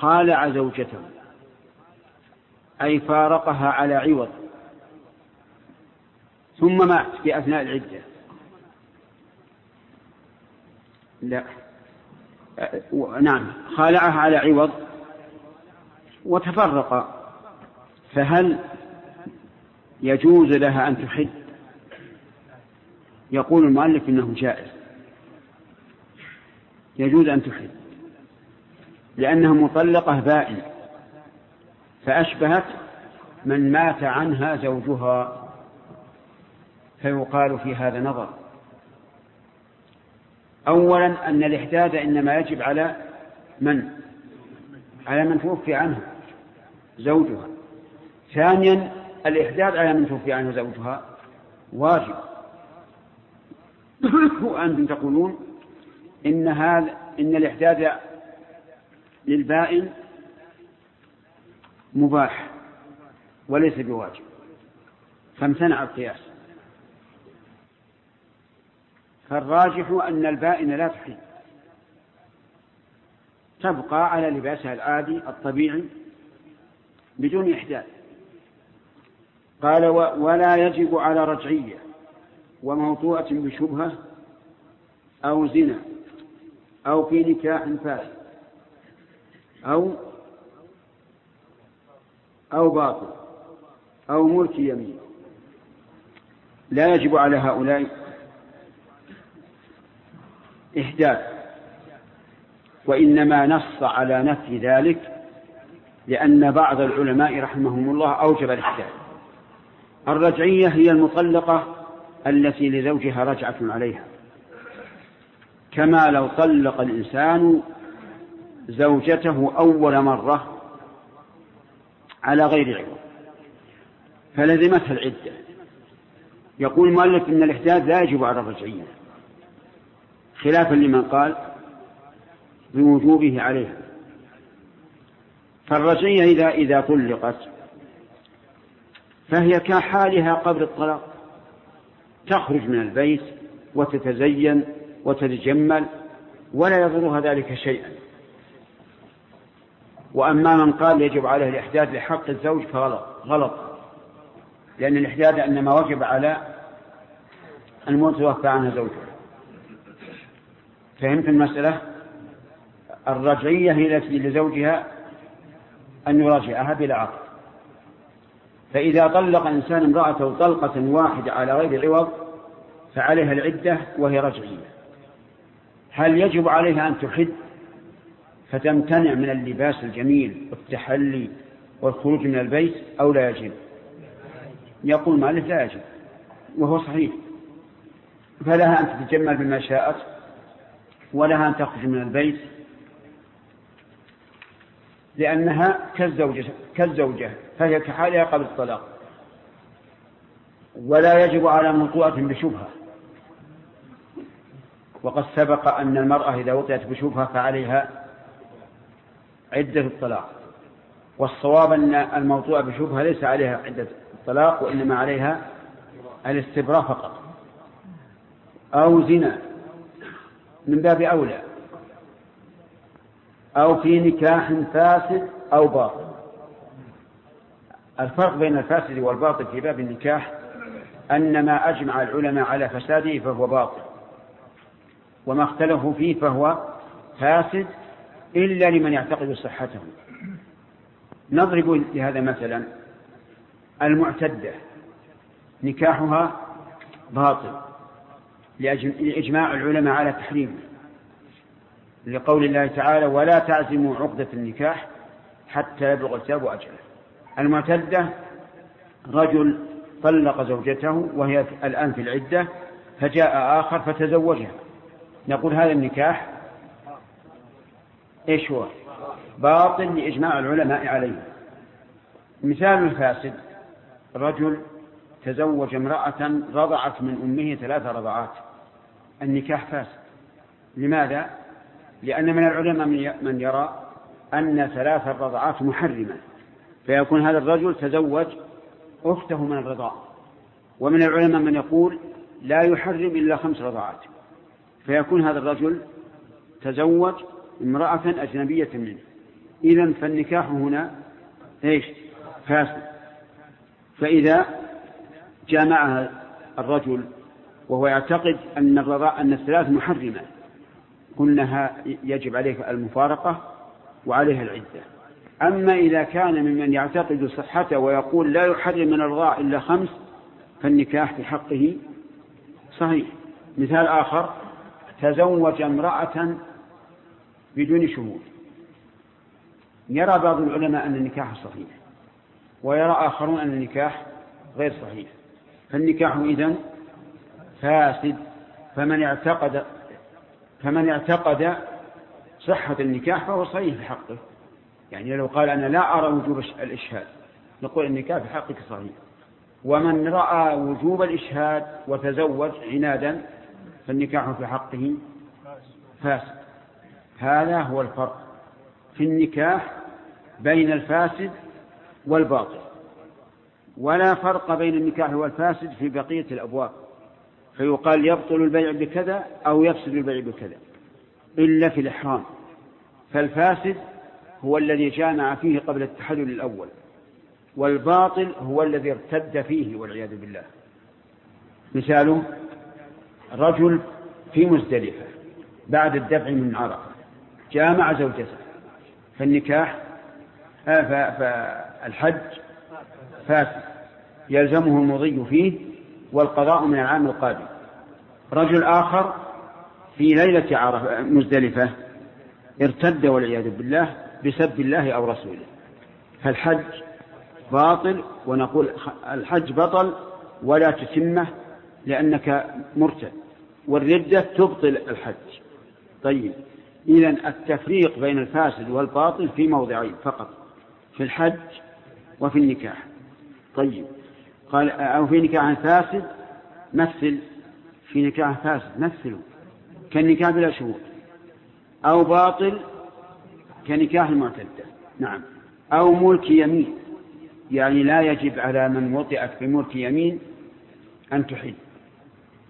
خالع زوجته أي فارقها على عوض ثم مات في أثناء العدة. لا. نعم خالعها على عوض وتفرق. فهل يجوز لها أن تحد؟ يقول المؤلف إنه جائز. يجوز أن تحد. لأنها مطلقة بائن فأشبهت من مات عنها زوجها فيقال في هذا نظر. أولا أن الإحداد إنما يجب على من؟ على من توفي عنها زوجها. ثانيا الإحداد على من توفي عنها زوجها واجب. وأنتم تقولون إن هذا إن الإحداد للبائن مباح وليس بواجب. فامتنع القياس. فالراجح أن البائن لا تحل. تبقى على لباسها العادي الطبيعي بدون إحداث. قال ولا يجب على رجعية وموطوءة بشبهة أو زنا أو في نكاح فاسد. أو أو باطل أو ملك يمين. لا يجب على هؤلاء إحداث وإنما نص على نفي ذلك لأن بعض العلماء رحمهم الله أوجب الإحداث الرجعية هي المطلقة التي لزوجها رجعة عليها. كما لو طلق الإنسان زوجته أول مرة على غير عوض فلزمتها العدة. يقول المؤلف إن الإحداث لا يجب على الرجعية خلافا لمن قال بوجوبه عليها. فالرجعية إذا إذا طلقت فهي كحالها قبل الطلاق تخرج من البيت وتتزين وتتجمل ولا يضرها ذلك شيئا. وأما من قال يجب عليه الإحداث لحق الزوج فغلط غلط. لأن الإحداث إنما وجب على المتوفى عنها زوجها فهمت المسألة؟ الرجعية هي التي لزوجها أن يراجعها بلا عقد. فإذا طلق إنسان امرأته طلقة واحدة على غير عوض فعليها العدة وهي رجعية. هل يجب عليها أن تحد؟ فتمتنع من اللباس الجميل والتحلي والخروج من البيت أو لا يجب. يقول مالك لا يجب وهو صحيح. فلها أن تتجمل بما شاءت ولها أن تخرج من البيت لأنها كالزوجة, كالزوجة فهي كحالها قبل الطلاق. ولا يجب على مطوعة بشبهة. وقد سبق أن المرأة إذا وطئت بشبهة فعليها عدة الطلاق. والصواب أن الموضوع بشبهة ليس عليها عدة الطلاق وإنما عليها الاستبراء فقط. أو زنا من باب أولى. أو في نكاح فاسد أو باطل. الفرق بين الفاسد والباطل في باب النكاح أن ما أجمع العلماء على فساده فهو باطل وما اختلفوا فيه فهو فاسد إلا لمن يعتقد صحته. نضرب لهذا مثلا المعتدة. نكاحها باطل لإجماع العلماء على تحريمه لقول الله تعالى ولا تعزموا عقدة النكاح حتى يبلغ الكتاب أجله. المعتدة رجل طلق زوجته وهي الآن في العدة فجاء آخر فتزوجها. نقول هذا النكاح إيش هو؟ باطل لإجماع العلماء عليه. مثال الفاسد رجل تزوج امرأة رضعت من أمه ثلاث رضعات. النكاح فاسد. لماذا؟ لأن من العلماء من يرى أن ثلاث الرضعات محرمة. فيكون هذا الرجل تزوج أخته من الرضاع. ومن العلماء من يقول لا يحرم إلا خمس رضعات. فيكون هذا الرجل تزوج امرأة أجنبية منه. إذا فالنكاح هنا إيش؟ فاسد. فإذا جامعها الرجل وهو يعتقد أن الرضاء أن الثلاث محرمة قلنا يجب عليه المفارقة وعليها العدة. أما إذا كان ممن يعتقد صحته ويقول لا يحرم من الرضاع إلا خمس فالنكاح في حقه صحيح. مثال آخر تزوج امرأة بدون شهود يرى بعض العلماء أن النكاح صحيح ويرى آخرون أن النكاح غير صحيح. فالنكاح إذن فاسد فمن اعتقد فمن اعتقد صحة النكاح فهو صحيح في حقه. يعني لو قال أنا لا أرى وجوب الإشهاد نقول النكاح في حقك صحيح. ومن رأى وجوب الإشهاد وتزوج عنادا فالنكاح في حقه فاسد. هذا هو الفرق في النكاح بين الفاسد والباطل. ولا فرق بين النكاح والفاسد في بقية الأبواب. فيقال يبطل البيع بكذا أو يفسد البيع بكذا إلا في الإحرام. فالفاسد هو الذي جامع فيه قبل التحلل الأول والباطل هو الذي ارتد فيه والعياذ بالله. مثاله رجل في مزدلفة بعد الدفع من عرفة. جامع زوجته. فالنكاح آه، فالحج فاسد. يلزمه المضي فيه والقضاء من العام القادم. رجل آخر في ليلة عرفة مزدلفة ارتد والعياذ بالله بسب الله أو رسوله. فالحج باطل ونقول الحج بطل ولا تتمه لأنك مرتد. والردة تبطل الحج. طيب. إذا التفريق بين الفاسد والباطل في موضعين فقط في الحج وفي النكاح. طيب قال أو في نكاح فاسد مثل في نكاح فاسد مثلوا كالنكاح بلا شهود أو باطل كنكاح المعتدة. نعم. أو ملك يمين يعني لا يجب على من وطئت بملك يمين أن تحل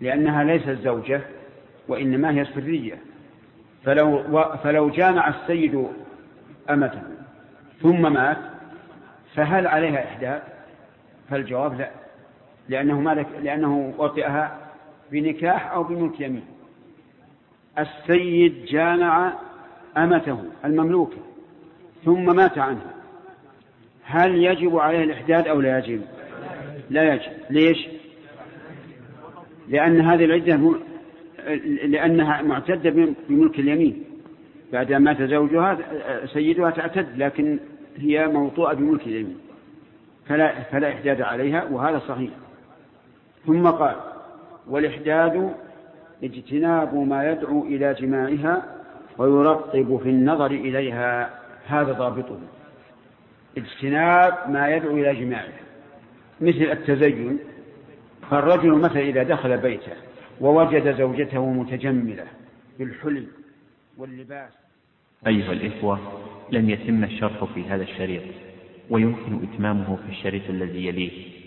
لأنها ليست زوجة وإنما هي سرية. فلو, فلو جامع السيد أمته ثم مات فهل عليها إحداث؟ فالجواب لا لأنه, مالك لأنه وطئها بنكاح أو بملك يمين. السيد جامع أمته المملوكة ثم مات عنها. هل يجب عليه الإحداد أو لا يجب؟ لا يجب. ليش؟ لأن هذه العدة لأنها معتدة بملك اليمين. بعد ما مات زوجها سيدها تعتد لكن هي موطوءة بملك اليمين. فلا, فلا إحداد عليها وهذا صحيح. ثم قال والإحداد اجتناب ما يدعو إلى جماعها ويرطب في النظر إليها. هذا ضابطه. اجتناب ما يدعو إلى جماعها. مثل التزين. فالرجل مثلا إذا دخل بيته ووجد زوجته متجملة بالحلي واللباس. أيها الإخوة لم يتم الشرح في هذا الشريط ويمكن إتمامه في الشريط الذي يليه.